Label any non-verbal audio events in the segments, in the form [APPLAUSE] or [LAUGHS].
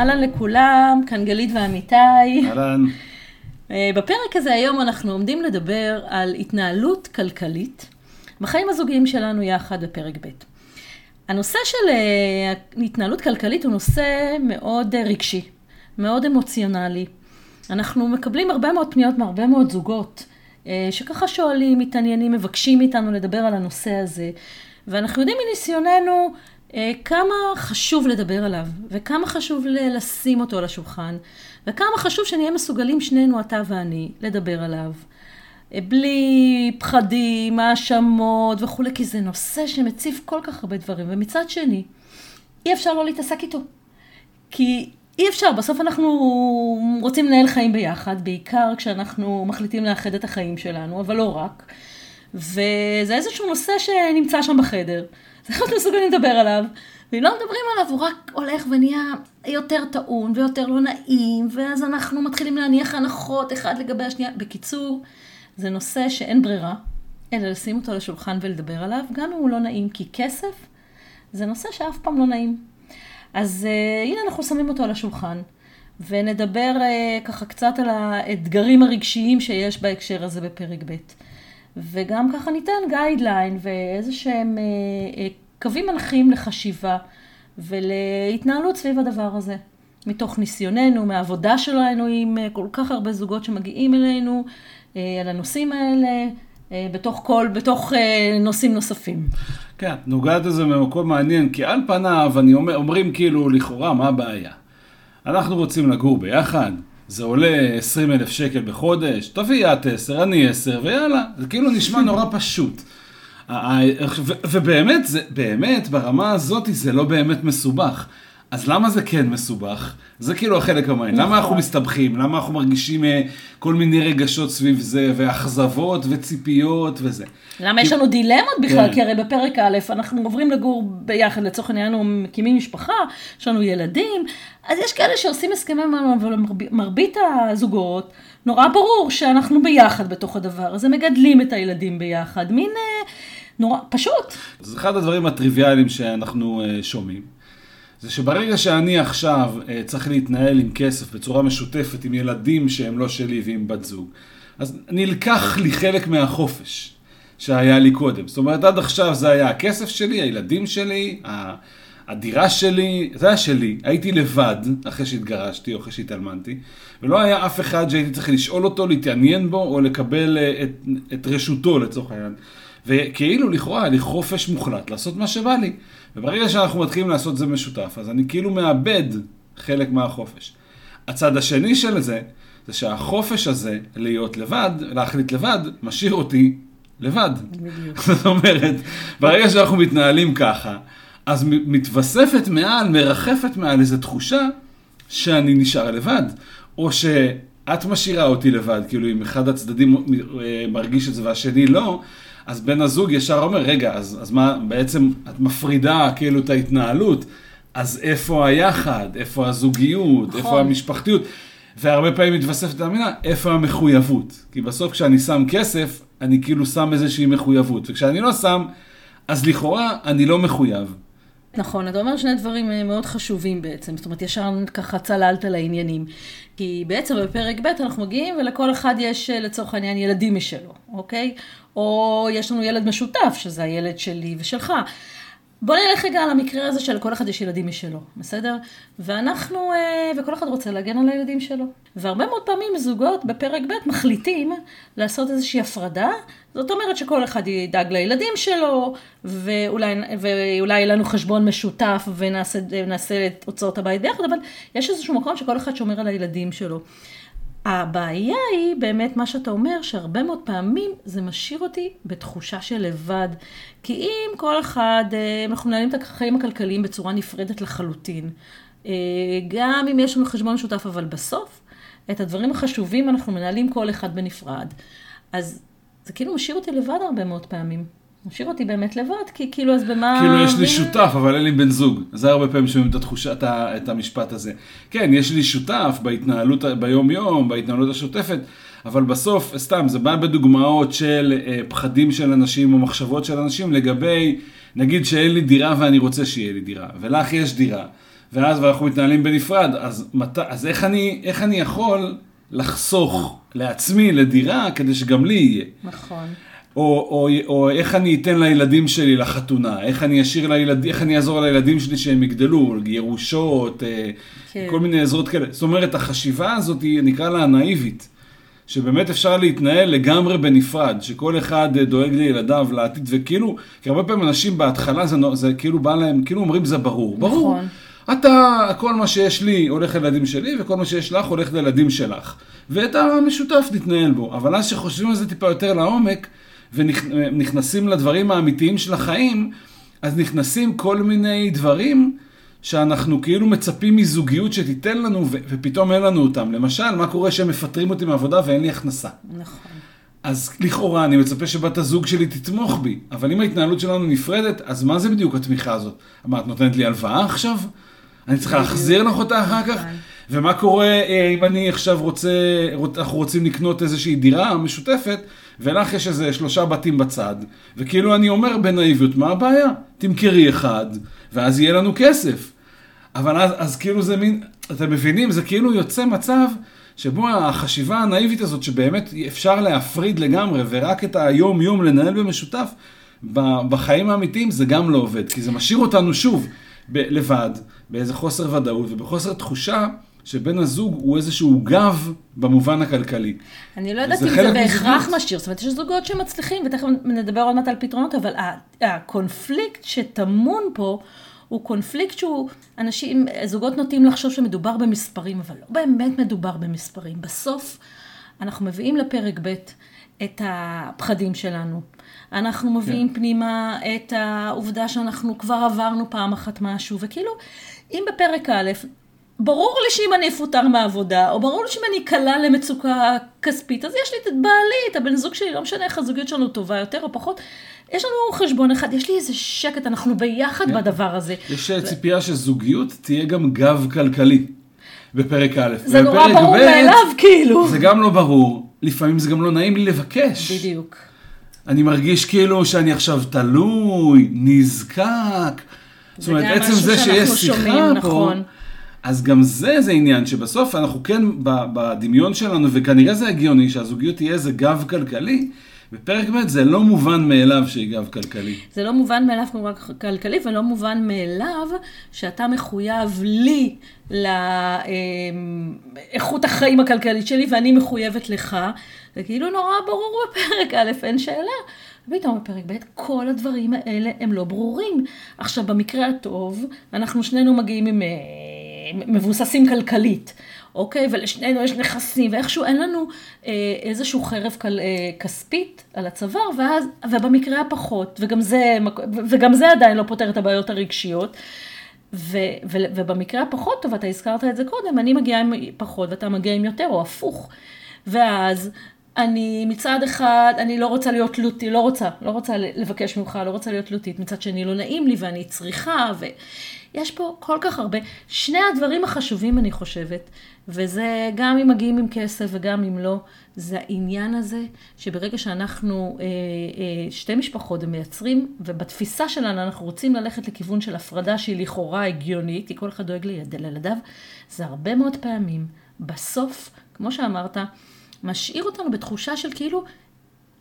אהלן לכולם, כאן גלית ועמיתי. אהלן. אה, בפרק הזה היום אנחנו עומדים לדבר על התנהלות כלכלית בחיים הזוגיים שלנו יחד בפרק ב'. הנושא של אה, התנהלות כלכלית הוא נושא מאוד אה, רגשי, מאוד אמוציונלי. אנחנו מקבלים הרבה מאוד פניות מהרבה מאוד זוגות, שככה שואלים, מתעניינים, מבקשים מאיתנו לדבר על הנושא הזה. ואנחנו יודעים מניסיוננו כמה חשוב לדבר עליו, וכמה חשוב לשים אותו על השולחן, וכמה חשוב שנהיה מסוגלים שנינו, אתה ואני, לדבר עליו. אה, בלי פחדים, האשמות וכולי, כי זה נושא שמציף כל כך הרבה דברים. ומצד שני, אי אפשר לא להתעסק איתו. כי אי אפשר, בסוף אנחנו רוצים לנהל חיים ביחד, בעיקר כשאנחנו מחליטים לאחד את החיים שלנו, אבל לא רק. וזה איזשהו נושא שנמצא שם בחדר. זה אנחנו מסוגלים לדבר עליו. ואם לא מדברים עליו, הוא רק הולך ונהיה יותר טעון ויותר לא נעים, ואז אנחנו מתחילים להניח הנחות אחד לגבי השנייה. בקיצור, זה נושא שאין ברירה, אלא לשים אותו על השולחן ולדבר עליו, גם אם הוא לא נעים, כי כסף זה נושא שאף פעם לא נעים. אז uh, הנה אנחנו שמים אותו על השולחן, ונדבר uh, ככה קצת על האתגרים הרגשיים שיש בהקשר הזה בפרק ב'. וגם ככה ניתן גיידליין ואיזה שהם אה, אה, קווים מנחים לחשיבה ולהתנהלות סביב הדבר הזה. מתוך ניסיוננו, מהעבודה שלנו עם אה, כל כך הרבה זוגות שמגיעים אלינו על הנושאים האלה, בתוך כל, בתוך נושאים נוספים. כן, נוגעת לזה ממקום מעניין, כי על פניו, אני אומר, אומרים כאילו, לכאורה, מה הבעיה? אנחנו רוצים לגור ביחד, זה עולה 20 אלף שקל בחודש, תביא את 10, אני 10, ויאללה. זה כאילו נשמע נורא פשוט. ובאמת, זה, באמת, ברמה הזאת זה לא באמת מסובך. אז למה זה כן מסובך? זה כאילו החלק המעניין. למה אנחנו נכון. מסתבכים? למה אנחנו מרגישים אה, כל מיני רגשות סביב זה, ואכזבות וציפיות וזה? למה יש לנו דילמות בכלל? כן. כי הרי בפרק א' אנחנו עוברים לגור ביחד, לצורך העניין אנחנו מקימים משפחה, יש לנו ילדים, אז יש כאלה שעושים הסכמי ממון, אבל מרבית הזוגות, נורא ברור שאנחנו ביחד בתוך הדבר הזה, מגדלים את הילדים ביחד, מין אה, נורא, פשוט. זה אחד הדברים הטריוויאליים שאנחנו אה, שומעים. זה שברגע שאני עכשיו אה, צריך להתנהל עם כסף בצורה משותפת עם ילדים שהם לא שלי ועם בת זוג, אז נלקח לי חלק מהחופש שהיה לי קודם. זאת אומרת, עד עכשיו זה היה הכסף שלי, הילדים שלי, הדירה שלי, זה היה שלי. הייתי לבד אחרי שהתגרשתי או אחרי שהתאלמנתי, ולא היה אף אחד שהייתי צריך לשאול אותו, להתעניין בו או לקבל אה, את, את רשותו לצורך העניין. וכאילו לכאורה היה לי חופש מוחלט לעשות מה שבא לי. וברגע שאנחנו מתחילים לעשות זה משותף, אז אני כאילו מאבד חלק מהחופש. הצד השני של זה, זה שהחופש הזה להיות לבד, להחליט לבד, משאיר אותי לבד. בדיוק. [LAUGHS] זאת אומרת, ברגע שאנחנו מתנהלים ככה, אז מתווספת מעל, מרחפת מעל איזו תחושה שאני נשאר לבד. או שאת משאירה אותי לבד, כאילו אם אחד הצדדים אה, מרגיש את זה והשני לא, אז בן הזוג ישר אומר, רגע, אז, אז מה, בעצם את מפרידה כאילו את ההתנהלות, אז איפה היחד, איפה הזוגיות, נכון. איפה המשפחתיות? והרבה פעמים מתווספת המילה, איפה המחויבות? כי בסוף כשאני שם כסף, אני כאילו שם איזושהי מחויבות, וכשאני לא שם, אז לכאורה אני לא מחויב. נכון, אתה אומר שני דברים אה, מאוד חשובים בעצם, זאת אומרת, ישר ככה צללת לעניינים. כי בעצם בפרק ב' אנחנו מגיעים ולכל אחד יש אה, לצורך העניין ילדים משלו, אוקיי? או יש לנו ילד משותף, שזה הילד שלי ושלך. בוא נלך רגע על המקרה הזה שלכל אחד יש ילדים משלו, בסדר? ואנחנו, אה, וכל אחד רוצה להגן על הילדים שלו. והרבה מאוד פעמים זוגות בפרק ב' מחליטים לעשות איזושהי הפרדה, זאת אומרת שכל אחד ידאג לילדים שלו, ואולי יהיה לנו חשבון משותף ונעשה את הוצאות הבית ביחד, אבל יש איזשהו מקום שכל אחד שומר על הילדים שלו. הבעיה היא באמת מה שאתה אומר, שהרבה מאוד פעמים זה משאיר אותי בתחושה של לבד. כי אם כל אחד, אה, אנחנו מנהלים את החיים הכלכליים בצורה נפרדת לחלוטין, אה, גם אם יש לנו חשבון משותף, אבל בסוף, את הדברים החשובים אנחנו מנהלים כל אחד בנפרד. אז זה כאילו משאיר אותי לבד הרבה מאוד פעמים. משאיר אותי באמת לבד, כי כאילו אז במה... כאילו יש לי שותף, אבל אין לי בן זוג. זה הרבה פעמים שומעים את התחושה, את המשפט הזה. כן, יש לי שותף בהתנהלות, ביום-יום, בהתנהלות השוטפת, אבל בסוף, סתם, זה בא בדוגמאות של אה, פחדים של אנשים או מחשבות של אנשים לגבי, נגיד שאין לי דירה ואני רוצה שיהיה לי דירה, ולך יש דירה. ואז אנחנו מתנהלים בנפרד, אז, מת, אז איך, אני, איך אני יכול לחסוך לעצמי לדירה כדי שגם לי יהיה? נכון. או, או, או איך אני אתן לילדים שלי לחתונה, איך אני אשאיר לילדים, איך אני אעזור לילדים שלי שהם יגדלו, ירושות, אה, כן. כל מיני עזרות כאלה. זאת אומרת, החשיבה הזאת היא, נקרא לה נאיבית. שבאמת אפשר להתנהל לגמרי בנפרד, שכל אחד אה, דואג לילדיו, לעתיד, וכאילו, כי הרבה פעמים אנשים בהתחלה זה, זה כאילו בא להם, כאילו אומרים זה ברור. ברור. נכון. אתה, כל מה שיש לי הולך לילדים שלי, וכל מה שיש לך הולך לילדים שלך. ואת המשותף נתנהל בו. אבל אז שחושבים על זה טיפה יותר לעומק, ונכנסים לדברים האמיתיים של החיים, אז נכנסים כל מיני דברים שאנחנו כאילו מצפים מזוגיות שתיתן לנו, ו- ופתאום אין לנו אותם. למשל, מה קורה שהם מפטרים אותי מהעבודה ואין לי הכנסה? נכון. אז לכאורה אני מצפה שבת הזוג שלי תתמוך בי, אבל אם ההתנהלות שלנו נפרדת, אז מה זה בדיוק התמיכה הזאת? מה, את נותנת לי הלוואה עכשיו? אני צריכה להחזיר לך אותה אחר כך? נכון. ומה קורה אה, אם אני עכשיו רוצה, רוצ- אנחנו רוצים לקנות איזושהי דירה משותפת, ולך יש איזה שלושה בתים בצד, וכאילו אני אומר בנאיביות, מה הבעיה? תמכרי אחד, ואז יהיה לנו כסף. אבל אז, אז כאילו זה מין, אתם מבינים, זה כאילו יוצא מצב שבו החשיבה הנאיבית הזאת, שבאמת אפשר להפריד לגמרי, ורק את היום-יום לנהל במשותף, בחיים האמיתיים זה גם לא עובד, כי זה משאיר אותנו שוב ב- לבד, באיזה חוסר ודאות ובחוסר תחושה שבן הזוג הוא איזשהו גב במובן הכלכלי. אני לא יודעת אם זה בהכרח. משאיר, זאת אומרת, יש זוגות שמצליחים, ותכף נדבר עוד מעט על פתרונות, אבל הקונפליקט שטמון פה, הוא קונפליקט שהוא, אנשים, זוגות נוטים לחשוב שמדובר במספרים, אבל לא באמת מדובר במספרים. בסוף, אנחנו מביאים לפרק ב' את הפחדים שלנו. אנחנו מביאים כן. פנימה את העובדה שאנחנו כבר עברנו פעם אחת משהו, וכאילו, אם בפרק א', ברור לי שאם אני אפוטר מהעבודה, או ברור לי שאם אני אקלע למצוקה כספית, אז יש לי את בעלי, את הבן זוג שלי, לא משנה איך הזוגיות שלנו טובה יותר או פחות, יש לנו חשבון אחד, יש לי איזה שקט, אנחנו ביחד כן. בדבר הזה. יש אה, ציפייה שזוגיות תהיה גם גב כלכלי בפרק א'. זה נורא ברור מאליו, כאילו. זה גם לא ברור, לפעמים זה גם לא נעים לי לבקש. בדיוק. אני מרגיש כאילו שאני עכשיו תלוי, נזקק. זאת אומרת, עצם זה שיש שיחה פה, נכון. אז גם זה זה עניין שבסוף אנחנו כן בדמיון שלנו, וכנראה זה הגיוני שהזוגיות תהיה איזה גב כלכלי, בפרק ב' זה לא מובן מאליו שהיא גב כלכלי. זה לא מובן מאליו כמובן כלכלי, ולא מובן מאליו שאתה מחויב לי לאיכות החיים הכלכלית שלי, ואני מחויבת לך. זה כאילו נורא ברור בפרק א', אין שאלה. פתאום בפרק ב', כל הדברים האלה הם לא ברורים. עכשיו, במקרה הטוב, אנחנו שנינו מגיעים עם... מבוססים כלכלית, אוקיי? ולשנינו יש נכסים, ואיכשהו אין לנו אה, איזשהו חרב כל, אה, כספית על הצוואר, ואז, ובמקרה הפחות, וגם זה, וגם זה עדיין לא פותר את הבעיות הרגשיות. ו, ו, ובמקרה הפחות טוב, אתה הזכרת את זה קודם, אני מגיעה עם פחות ואתה מגיע עם יותר, או הפוך. ואז אני מצד אחד, אני לא רוצה להיות תלותי, לא רוצה, לא רוצה לבקש ממך, לא רוצה להיות תלותית, מצד שני לא נעים לי ואני צריכה, ויש פה כל כך הרבה, שני הדברים החשובים אני חושבת, וזה גם אם מגיעים עם כסף וגם אם לא, זה העניין הזה שברגע שאנחנו אה, אה, שתי משפחות ומייצרים, ובתפיסה שלנו אנחנו רוצים ללכת לכיוון של הפרדה שהיא לכאורה הגיונית, כי כל אחד דואג לילדיו, זה הרבה מאוד פעמים, בסוף, כמו שאמרת, משאיר אותנו בתחושה של כאילו,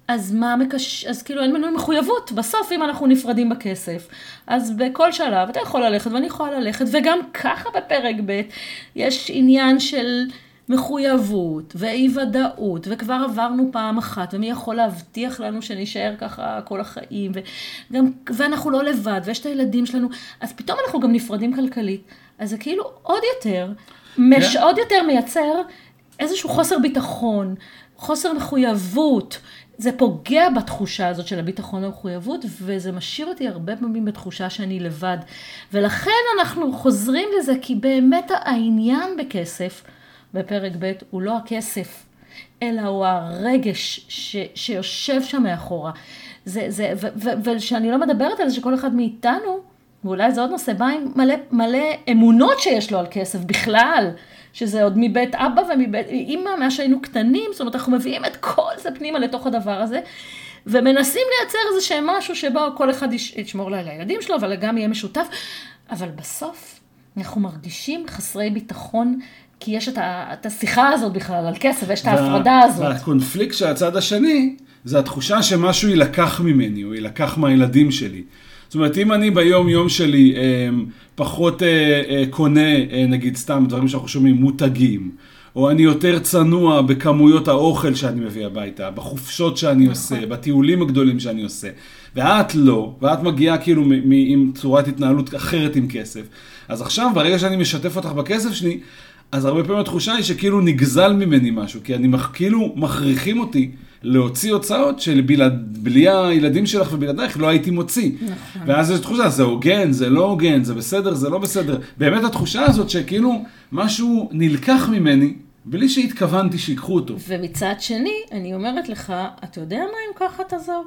אז מה מקש... אז כאילו אין לנו מחויבות. בסוף, אם אנחנו נפרדים בכסף, אז בכל שלב אתה יכול ללכת ואני יכולה ללכת, וגם ככה בפרק ב' יש עניין של מחויבות ואי ודאות, וכבר עברנו פעם אחת, ומי יכול להבטיח לנו שנישאר ככה כל החיים, וגם, ואנחנו לא לבד, ויש את הילדים שלנו, אז פתאום אנחנו גם נפרדים כלכלית. אז זה כאילו עוד יותר, מש... כן. עוד יותר מייצר איזשהו חוסר ביטחון, חוסר מחויבות. זה פוגע בתחושה הזאת של הביטחון והמחויבות, וזה משאיר אותי הרבה פעמים בתחושה שאני לבד. ולכן אנחנו חוזרים לזה, כי באמת העניין בכסף, בפרק ב', הוא לא הכסף, אלא הוא הרגש ש, שיושב שם מאחורה. זה, זה, ו- ו- ושאני לא מדברת על זה שכל אחד מאיתנו, ואולי זה עוד נושא, בא עם מלא, מלא אמונות שיש לו על כסף בכלל. שזה עוד מבית אבא ומבית אימא, מאז שהיינו קטנים, זאת אומרת, אנחנו מביאים את כל זה פנימה לתוך הדבר הזה, ומנסים לייצר איזה שהם משהו שבו כל אחד יש- ישמור על הילדים שלו, אבל גם יהיה משותף, אבל בסוף, אנחנו מרגישים חסרי ביטחון, כי יש את, ה, את השיחה הזאת בכלל על כסף, ויש את ההפרדה הזאת. והקונפליקט של הצד השני, זה התחושה שמשהו יילקח ממני, או יילקח מהילדים שלי. זאת אומרת, אם אני ביום יום שלי אה, פחות אה, אה, קונה, אה, נגיד סתם דברים שאנחנו שומעים, מותגים, או אני יותר צנוע בכמויות האוכל שאני מביא הביתה, בחופשות שאני נכון. עושה, בטיולים הגדולים שאני עושה, ואת לא, ואת מגיעה כאילו עם צורת התנהלות אחרת עם כסף. אז עכשיו, ברגע שאני משתף אותך בכסף שלי, אז הרבה פעמים התחושה היא שכאילו נגזל ממני משהו, כי אני כאילו מכריחים אותי להוציא הוצאות שבלי הילדים שלך ובלעדייך לא הייתי מוציא. נכון. ואז יש תחושה, זה הוגן, זה לא הוגן, זה בסדר, זה לא בסדר. באמת התחושה הזאת שכאילו משהו נלקח ממני, בלי שהתכוונתי שיקחו אותו. ומצד שני, אני אומרת לך, אתה יודע מה אם ככה תעזוב?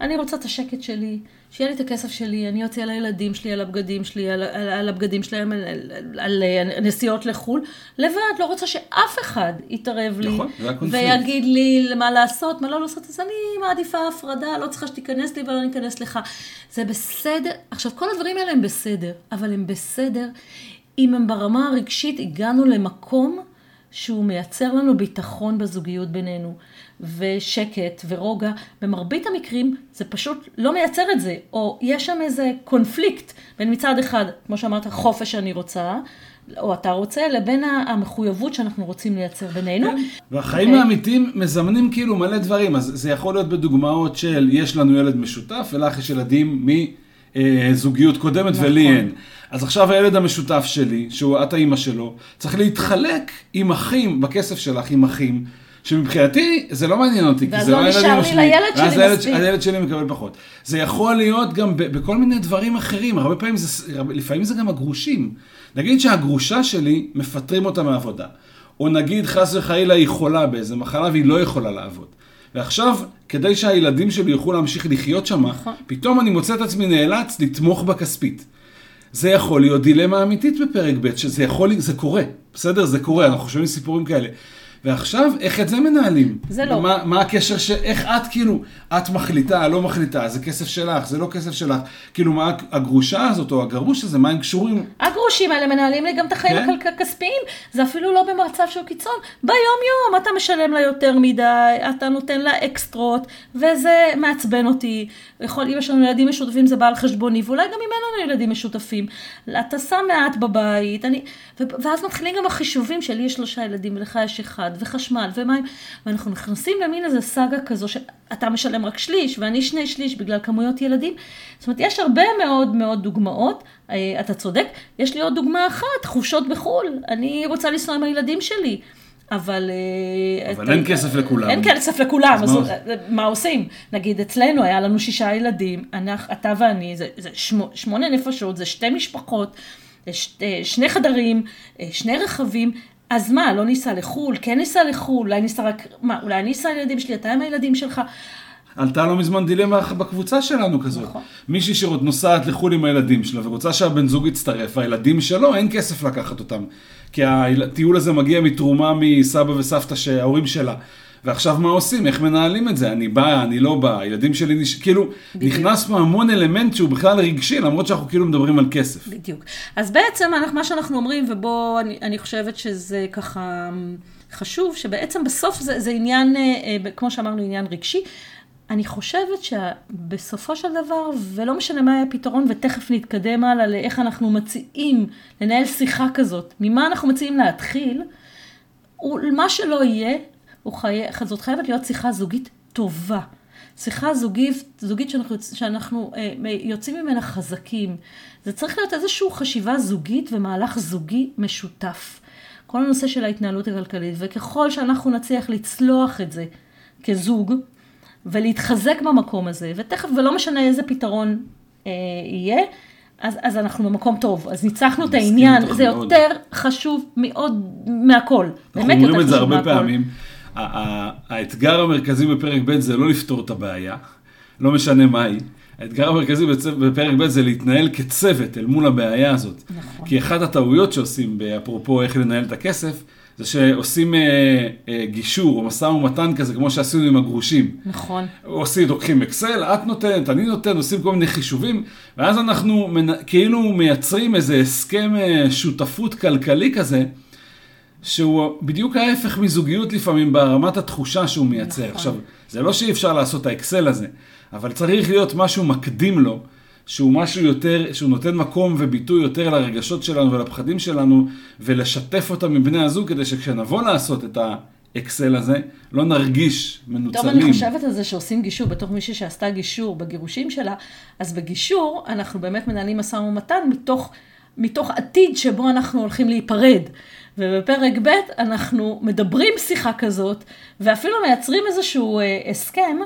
אני רוצה את השקט שלי, שיהיה לי את הכסף שלי, אני אוציא על הילדים שלי, על הבגדים שלי, על, על, על הבגדים שלהם, על, על, על נסיעות לחו"ל, לבד, לא רוצה שאף אחד יתערב לי, נכון, ויגיד לי מה לעשות, מה לא לעשות, אז אני מעדיפה הפרדה, לא צריכה שתיכנס לי ולא ניכנס לך. זה בסדר, עכשיו כל הדברים האלה הם בסדר, אבל הם בסדר אם הם ברמה הרגשית הגענו למקום שהוא מייצר לנו ביטחון בזוגיות בינינו. ושקט ורוגע, במרבית המקרים זה פשוט לא מייצר את זה, או יש שם איזה קונפליקט בין מצד אחד, כמו שאמרת, חופש שאני רוצה, או אתה רוצה, לבין המחויבות שאנחנו רוצים לייצר בינינו. כן. והחיים ו... האמיתיים מזמנים כאילו מלא דברים, אז זה יכול להיות בדוגמאות של יש לנו ילד משותף ולך יש ילדים מזוגיות קודמת נכון. ולי אין. אז עכשיו הילד המשותף שלי, שהוא את האימא שלו, צריך להתחלק עם אחים, בכסף שלך עם אחים. שמבחינתי זה לא מעניין אותי, כי זה לא לא נשאר לי לילד שלי מספיק. ואז הילד שלי מקבל פחות. זה יכול להיות גם בכל מיני דברים אחרים, הרבה פעמים זה, לפעמים זה גם הגרושים. נגיד שהגרושה שלי, מפטרים אותה מעבודה. או נגיד חס וחלילה היא חולה באיזה מחלה והיא לא יכולה לעבוד. ועכשיו, כדי שהילדים שלי יוכלו להמשיך לחיות שם, נכון. פתאום אני מוצא את עצמי נאלץ לתמוך בה כספית. זה יכול להיות דילמה אמיתית בפרק ב', שזה יכול, זה קורה, בסדר? זה קורה, אנחנו שומעים סיפורים כאלה. ועכשיו, איך את זה מנהלים? זה לא. מה, מה הקשר ש... איך את כאילו, את מחליטה, לא מחליטה, זה כסף שלך, זה לא כסף שלך. כאילו, מה הגרושה הזאת או הגרוש הזה, מה הם קשורים? הגרושים האלה מנהלים לי גם את החיים כן? הכספיים. זה אפילו לא במצב של קיצון. ביום-יום אתה משלם לה יותר מדי, אתה נותן לה אקסטרות, וזה מעצבן אותי. יכול, אם יש לנו ילדים משותפים זה בא על חשבוני, ואולי גם אם אין לנו ילדים משותפים. אתה שם מעט בבית, אני... ואז מתחילים גם החישובים שלי יש שלושה ילדים ולך יש אחד. וחשמל ומים, ואנחנו נכנסים למין איזה סאגה כזו שאתה משלם רק שליש ואני שני שליש בגלל כמויות ילדים. זאת אומרת, יש הרבה מאוד מאוד דוגמאות, אה, אתה צודק, יש לי עוד דוגמה אחת, חופשות בחו"ל, אני רוצה לנסוע עם הילדים שלי. אבל... אה, אבל אין כסף לכולם. אין כסף לכולם, אז, אז מה, מה עושים? נגיד, אצלנו היה לנו שישה ילדים, אנחנו, אתה ואני, זה, זה שמונה נפשות, זה שתי משפחות, ש, אה, שני חדרים, שני רכבים, אז מה, לא ניסע לחו"ל? כן ניסע לחו"ל? אולי ניסע רק... מה, אולי אני אסע לילדים שלי, אתה עם הילדים שלך? עלתה לא מזמן דילמה בקבוצה שלנו כזאת. נכון. מישהי שנוסעת לחו"ל עם הילדים שלה ורוצה שהבן זוג יצטרף, הילדים שלו, אין כסף לקחת אותם. כי הטיול הזה מגיע מתרומה מסבא וסבתא שההורים שלה. ועכשיו מה עושים? איך מנהלים את זה? אני בא, אני לא בא, הילדים שלי נש... כאילו, בדיוק. נכנס פה המון אלמנט שהוא בכלל רגשי, למרות שאנחנו כאילו מדברים על כסף. בדיוק. אז בעצם מה שאנחנו אומרים, ובוא, אני, אני חושבת שזה ככה חשוב, שבעצם בסוף זה, זה עניין, אה, אה, כמו שאמרנו, עניין רגשי. אני חושבת שבסופו של דבר, ולא משנה מה יהיה הפתרון, ותכף נתקדם הלאה לאיך אנחנו מציעים לנהל שיחה כזאת, ממה אנחנו מציעים להתחיל, מה שלא יהיה, חי... זאת חייבת להיות שיחה זוגית טובה. שיחה זוגית, זוגית שאנחנו, שאנחנו אה, יוצאים ממנה חזקים. זה צריך להיות איזושהי חשיבה זוגית ומהלך זוגי משותף. כל הנושא של ההתנהלות הכלכלית, וככל שאנחנו נצליח לצלוח את זה כזוג, ולהתחזק במקום הזה, ותכף, ולא משנה איזה פתרון אה, יהיה, אז, אז אנחנו במקום טוב. אז ניצחנו את העניין, זה מאוד. יותר חשוב מאוד מהכל. אנחנו אומרים את זה הרבה מהכל. פעמים. האתגר המרכזי בפרק ב' זה לא לפתור את הבעיה, לא משנה מהי. האתגר המרכזי בפרק ב' זה להתנהל כצוות אל מול הבעיה הזאת. נכון. כי אחת הטעויות שעושים, אפרופו איך לנהל את הכסף, זה שעושים אה, אה, גישור או משא ומתן כזה, כמו שעשינו עם הגרושים. נכון. עושים, לוקחים אקסל, את נותנת, אני נותן, עושים כל מיני חישובים, ואז אנחנו מנ... כאילו מייצרים איזה הסכם אה, שותפות כלכלי כזה, שהוא בדיוק ההפך מזוגיות לפעמים ברמת התחושה שהוא מייצר. נכון. עכשיו, זה לא שאי אפשר לעשות את האקסל הזה, אבל צריך להיות משהו מקדים לו, שהוא משהו יותר, שהוא נותן מקום וביטוי יותר לרגשות שלנו ולפחדים שלנו, ולשתף אותם עם בני הזוג, כדי שכשנבוא לעשות את האקסל הזה, לא נרגיש מנוצלים. טוב, אני חושבת על זה שעושים גישור, בתור מישהי שעשתה גישור בגירושים שלה, אז בגישור אנחנו באמת מנהלים משא ומתן מתוך, מתוך עתיד שבו אנחנו הולכים להיפרד. ובפרק ב' אנחנו מדברים שיחה כזאת, ואפילו מייצרים איזשהו אה, הסכם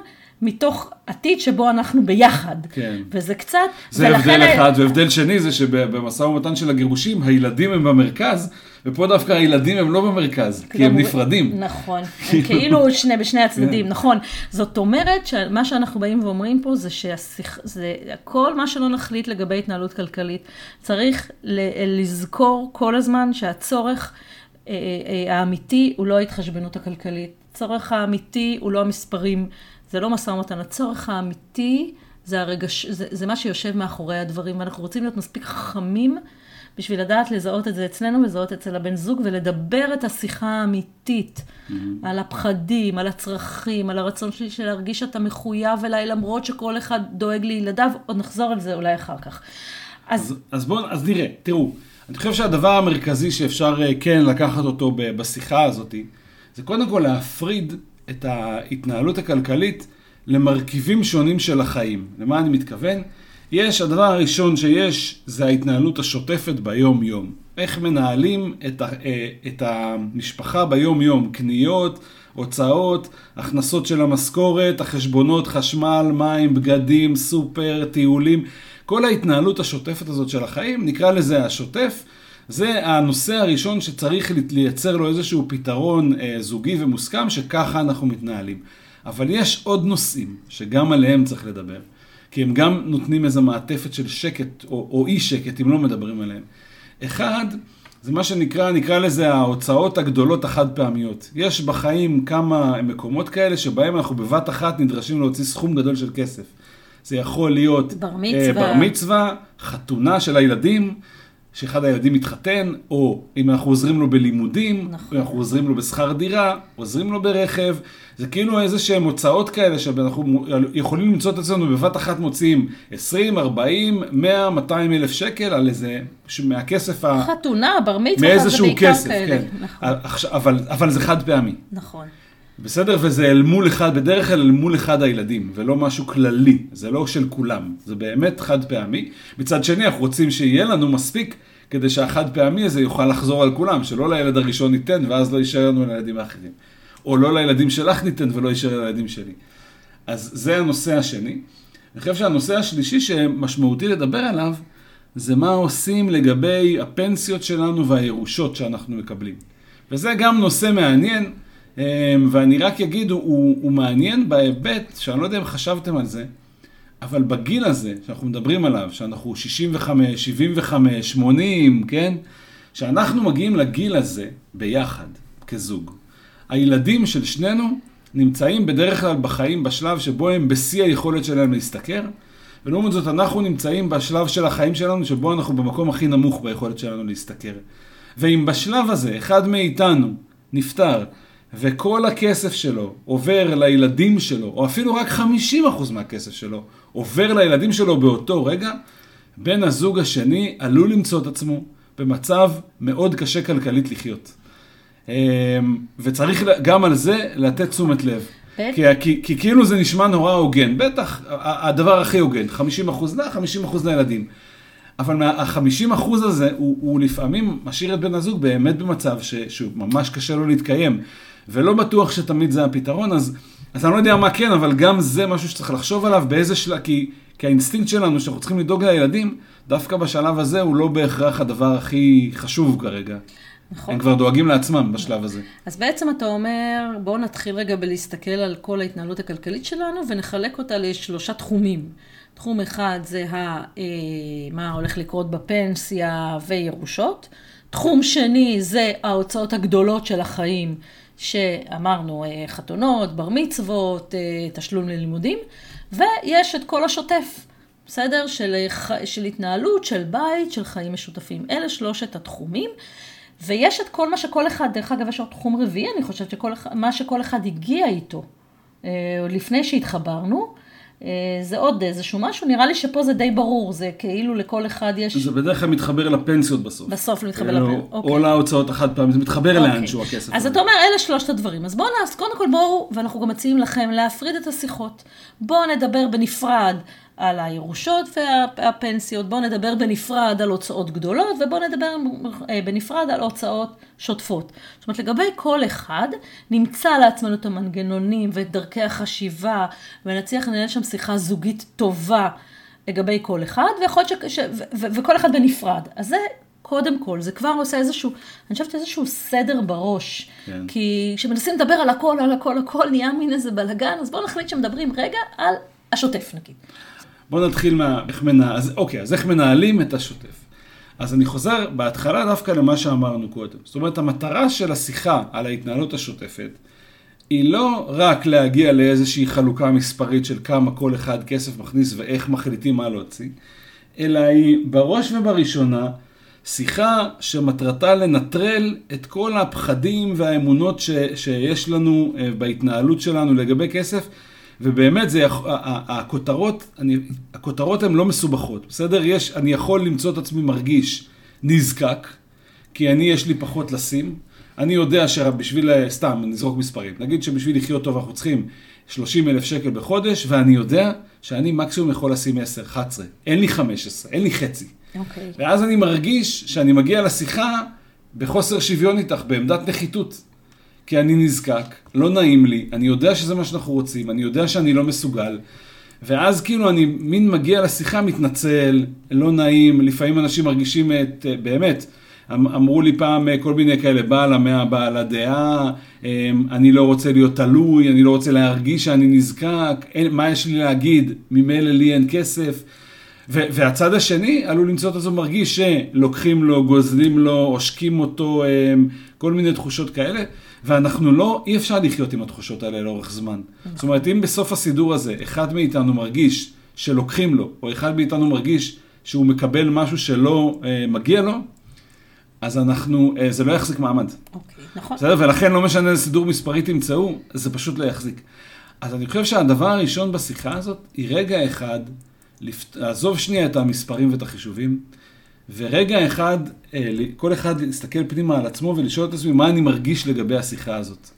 מתוך עתיד שבו אנחנו ביחד. כן. וזה קצת... זה הבדל אחד, והבדל שני זה שבמשא ומתן של הגירושים, הילדים הם במרכז, ופה דווקא הילדים הם לא במרכז, כי הם נפרדים. נכון, הם כאילו שני בשני הצדדים, כן. נכון. זאת אומרת שמה שאנחנו באים ואומרים פה זה שהשיח, זה כל מה שלא נחליט לגבי התנהלות כלכלית, צריך ל- לזכור כל הזמן שהצורך אה, אה, האמיתי הוא לא ההתחשבנות הכלכלית. הצורך האמיתי הוא לא המספרים, זה לא משא ומתן, הצורך האמיתי זה, הרגש, זה, זה מה שיושב מאחורי הדברים, ואנחנו רוצים להיות מספיק חכמים בשביל לדעת לזהות את זה אצלנו ולזהות אצל הבן זוג ולדבר את השיחה האמיתית על הפחדים, על הצרכים, על הרצון שלי של להרגיש שאתה מחויב אליי למרות שכל אחד דואג לילדיו, עוד נחזור על זה אולי אחר כך. אז אז, אז בואו, אז נראה, תראו, אני חושב שהדבר המרכזי שאפשר אה, כן לקחת אותו בשיחה הזאת, זה קודם כל להפריד את ההתנהלות הכלכלית למרכיבים שונים של החיים. למה אני מתכוון? יש, הדבר הראשון שיש, זה ההתנהלות השוטפת ביום-יום. איך מנהלים את, ה, אה, את המשפחה ביום-יום, קניות, הוצאות, הכנסות של המשכורת, החשבונות, חשמל, מים, בגדים, סופר, טיולים. כל ההתנהלות השוטפת הזאת של החיים, נקרא לזה השוטף, זה הנושא הראשון שצריך לייצר לו איזשהו פתרון אה, זוגי ומוסכם, שככה אנחנו מתנהלים. אבל יש עוד נושאים שגם עליהם צריך לדבר, כי הם גם נותנים איזו מעטפת של שקט או, או אי שקט אם לא מדברים עליהם. אחד, זה מה שנקרא, נקרא לזה ההוצאות הגדולות החד פעמיות. יש בחיים כמה מקומות כאלה שבהם אנחנו בבת אחת נדרשים להוציא סכום גדול של כסף. זה יכול להיות בר אה, מצווה. בר מצווה, חתונה של הילדים, שאחד הילדים מתחתן, או אם אנחנו עוזרים לו בלימודים, נכון. אם אנחנו עוזרים לו בשכר דירה, עוזרים לו ברכב, זה כאילו איזה שהן הוצאות כאלה שאנחנו יכולים למצוא את עצמנו בבת אחת מוציאים 20, 40, 100, 200 אלף שקל על איזה, מהכסף ה... חתונה, בר מצווה, מאיזשהו זה בעיקר כסף, כאלה. כן. נכון, אבל, אבל זה חד פעמי. נכון. בסדר? וזה אל מול אחד, בדרך כלל אל מול אחד הילדים, ולא משהו כללי, זה לא של כולם, זה באמת חד פעמי. מצד שני, אנחנו רוצים שיהיה לנו מספיק כדי שהחד פעמי הזה יוכל לחזור על כולם, שלא לילד הראשון ניתן ואז לא יישאר לנו לילדים האחרים. או לא לילדים שלך ניתן ולא יישאר לילדים שלי. אז זה הנושא השני. אני חושב שהנושא השלישי שמשמעותי לדבר עליו, זה מה עושים לגבי הפנסיות שלנו והירושות שאנחנו מקבלים. וזה גם נושא מעניין, ואני רק אגיד, הוא, הוא מעניין בהיבט, שאני לא יודע אם חשבתם על זה, אבל בגיל הזה שאנחנו מדברים עליו, שאנחנו 65, 75, 80, כן? שאנחנו מגיעים לגיל הזה ביחד, כזוג. הילדים של שנינו נמצאים בדרך כלל בחיים בשלב שבו הם בשיא היכולת שלהם להשתכר, ולעומת זאת אנחנו נמצאים בשלב של החיים שלנו שבו אנחנו במקום הכי נמוך ביכולת שלנו להשתכר. ואם בשלב הזה אחד מאיתנו נפטר, וכל הכסף שלו עובר לילדים שלו, או אפילו רק 50% מהכסף שלו עובר לילדים שלו באותו רגע, בן הזוג השני עלול למצוא את עצמו במצב מאוד קשה כלכלית לחיות. אמ, וצריך גם על זה לתת תשומת לב. כי, כי, כי כאילו זה נשמע נורא הוגן, בטח, הדבר הכי הוגן, 50 אחוז לה, 50 אחוז לילדים. אבל ה-50 אחוז הזה, הוא, הוא לפעמים משאיר את בן הזוג באמת במצב ש, שהוא ממש קשה לו להתקיים. ולא בטוח שתמיד זה הפתרון, אז, אז אני לא יודע מה כן, אבל גם זה משהו שצריך לחשוב עליו באיזה שלב, כי, כי האינסטינקט שלנו שאנחנו צריכים לדאוג לילדים, דווקא בשלב הזה הוא לא בהכרח הדבר הכי חשוב כרגע. נכון. הם כבר דואגים לעצמם בשלב הזה. אז בעצם אתה אומר, בואו נתחיל רגע בלהסתכל על כל ההתנהלות הכלכלית שלנו ונחלק אותה לשלושה תחומים. תחום אחד זה ה, אה, מה הולך לקרות בפנסיה וירושות. תחום שני זה ההוצאות הגדולות של החיים, שאמרנו, אה, חתונות, בר מצוות, אה, תשלום ללימודים, ויש את כל השוטף, בסדר? של, של התנהלות, של בית, של חיים משותפים. אלה שלושת התחומים. ויש את כל מה שכל אחד, דרך אגב, יש עוד תחום רביעי, אני חושבת שכל מה שכל אחד הגיע איתו אה, לפני שהתחברנו, אה, זה עוד איזשהו משהו, נראה לי שפה זה די ברור, זה כאילו לכל אחד יש... זה בדרך כלל מתחבר לפנסיות בסוף. בסוף מתחבר לפנסיות, אוקיי. או להוצאות החד פעמים, זה מתחבר אוקיי. לאנשהו הכסף. אז אתה אומר, אלה שלושת הדברים. אז בואו נעשה, קודם כל בואו, ואנחנו גם מציעים לכם להפריד את השיחות. בואו נדבר בנפרד על הירושות והפנסיות, בואו נדבר בנפרד על הוצאות גדולות, ובואו נדבר אה, בנפרד על הוצאות שוטפות. זאת אומרת, לגבי כל אחד, נמצא לעצמנו את המנגנונים ואת דרכי החשיבה, ונצליח לנהל שם שיחה זוגית טובה לגבי כל אחד, ויכול להיות ש... ש... ו... ו... וכל אחד בנפרד. אז זה קודם כל, זה כבר עושה איזשהו, אני חושבת איזשהו סדר בראש. כן. כי כשמנסים לדבר על הכל, על הכל, הכל, נהיה מין איזה בלאגן, אז בואו נחליט שמדברים רגע על השוטף נגיד. בואו נתחיל מה... איך מנהל... אז אוקיי, אז איך מנהלים את השוטף? אז אני חוזר בהתחלה דווקא למה שאמרנו קודם. זאת אומרת, המטרה של השיחה על ההתנהלות השוטפת, היא לא רק להגיע לאיזושהי חלוקה מספרית של כמה כל אחד כסף מכניס ואיך מחליטים מה להוציא, אלא היא בראש ובראשונה שיחה שמטרתה לנטרל את כל הפחדים והאמונות ש, שיש לנו אה, בהתנהלות שלנו לגבי כסף, ובאמת זה, הכותרות, אני, הכותרות הן לא מסובכות, בסדר? יש, אני יכול למצוא את עצמי מרגיש נזקק, כי אני יש לי פחות לשים. אני יודע שבשביל, סתם, נזרוק מספרים, נגיד שבשביל לחיות טוב אנחנו צריכים 30 אלף שקל בחודש, ואני יודע שאני מקסימום יכול לשים 10, 11, אין לי 15, אין לי חצי. Okay. אוקיי. ואז אני מרגיש שאני מגיע לשיחה בחוסר שוויון איתך, בעמדת נחיתות. כי אני נזקק, לא נעים לי, אני יודע שזה מה שאנחנו רוצים, אני יודע שאני לא מסוגל. ואז כאילו אני מין מגיע לשיחה, מתנצל, לא נעים, לפעמים אנשים מרגישים את, באמת, אמ, אמרו לי פעם כל מיני כאלה, בעל המאה, בעל הדעה, אמ, אני לא רוצה להיות תלוי, אני לא רוצה להרגיש שאני נזקק, אין, מה יש לי להגיד, ממילא לי אין כסף. והצד השני עלול למצוא את עצמו מרגיש שלוקחים לו, גוזלים לו, עושקים אותו, אמ, כל מיני תחושות כאלה. ואנחנו לא, אי אפשר לחיות עם התחושות האלה לאורך זמן. זאת אומרת, אם בסוף הסידור הזה אחד מאיתנו מרגיש שלוקחים לו, או אחד מאיתנו מרגיש שהוא מקבל משהו שלא אה, מגיע לו, אז אנחנו, אה, זה לא יחזיק מעמד. אוקיי, נכון. בסדר? ולכן לא משנה איזה סידור מספרי תמצאו, זה פשוט לא יחזיק. אז אני חושב שהדבר הראשון בשיחה הזאת, היא רגע אחד, לפת... לעזוב שנייה את המספרים ואת החישובים, ורגע אחד, אה, כל אחד להסתכל פנימה על עצמו ולשאול את עצמי מה אני מרגיש לגבי השיחה הזאת.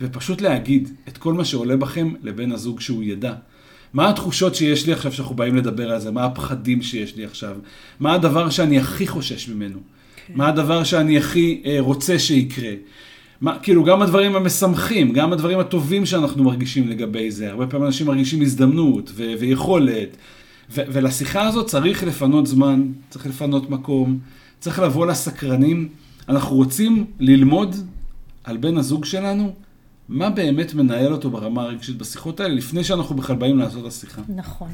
ופשוט להגיד את כל מה שעולה בכם לבן הזוג שהוא ידע. מה התחושות שיש לי עכשיו שאנחנו באים לדבר על זה? מה הפחדים שיש לי עכשיו? מה הדבר שאני הכי חושש ממנו? כן. מה הדבר שאני הכי אה, רוצה שיקרה? מה, כאילו, גם הדברים המשמחים, גם הדברים הטובים שאנחנו מרגישים לגבי זה. הרבה פעמים אנשים מרגישים הזדמנות ו- ויכולת ולשיחה הזאת צריך לפנות זמן, צריך לפנות מקום, צריך לבוא לסקרנים. אנחנו רוצים ללמוד על בן הזוג שלנו, מה באמת מנהל אותו ברמה הרגשית בשיחות האלה, לפני שאנחנו בכלל באים לעשות את השיחה. נכון.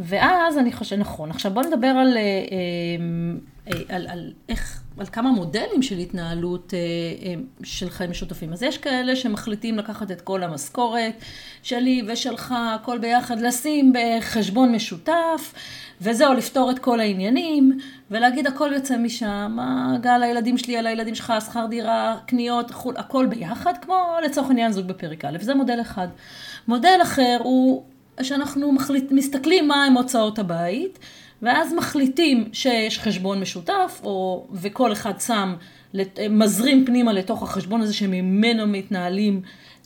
ואז אני חושבת, נכון. עכשיו בוא נדבר על, אה, אה, על, על איך, על כמה מודלים של התנהלות אה, של חיים משותפים. אז יש כאלה שמחליטים לקחת את כל המשכורת שלי ושלך, הכל ביחד, לשים בחשבון משותף, וזהו, לפתור את כל העניינים, ולהגיד הכל יוצא משם, הגל הילדים שלי, על הילדים שלך, שכר דירה, קניות, הכל ביחד, כמו לצורך העניין זוג בפרק א', זה מודל אחד. מודל אחר הוא שאנחנו מחליט, מסתכלים מה הם הוצאות הבית, ואז מחליטים שיש חשבון משותף, או, וכל אחד שם, מזרים פנימה לתוך החשבון הזה שממנו מתנהלים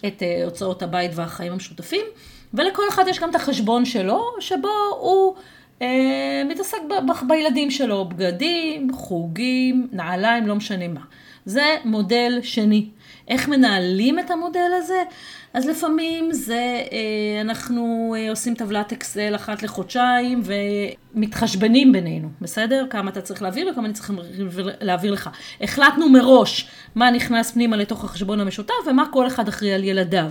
את אה, הוצאות הבית והחיים המשותפים, ולכל אחד יש גם את החשבון שלו, שבו הוא אה, מתעסק ב, בילדים שלו, בגדים, חוגים, נעליים, לא משנה מה. זה מודל שני. איך מנהלים את המודל הזה? אז לפעמים זה, אה, אנחנו אה, עושים טבלת אקסל אחת לחודשיים ומתחשבנים בינינו, בסדר? כמה אתה צריך להעביר וכמה אני צריך להעביר לך. החלטנו מראש מה נכנס פנימה לתוך החשבון המשותף ומה כל אחד אחראי על ילדיו.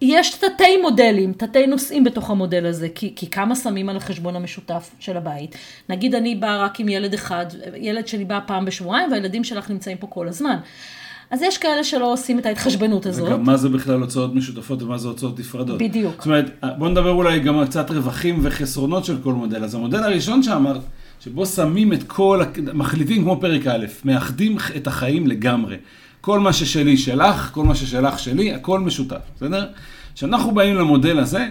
יש תתי מודלים, תתי נושאים בתוך המודל הזה, כי, כי כמה שמים על החשבון המשותף של הבית. נגיד אני באה רק עם ילד אחד, ילד שלי בא פעם בשבועיים והילדים שלך נמצאים פה כל הזמן. אז יש כאלה שלא עושים את ההתחשבנות הזאת. וגם מה זה בכלל הוצאות משותפות ומה זה הוצאות נפרדות. בדיוק. זאת אומרת, בוא נדבר אולי גם על קצת רווחים וחסרונות של כל מודל. אז המודל הראשון שאמרת, שבו שמים את כל, מחליטים כמו פרק א', מאחדים את החיים לגמרי. כל מה ששלי שלך, כל מה ששלך שלי, הכל משותף, בסדר? כשאנחנו באים למודל הזה,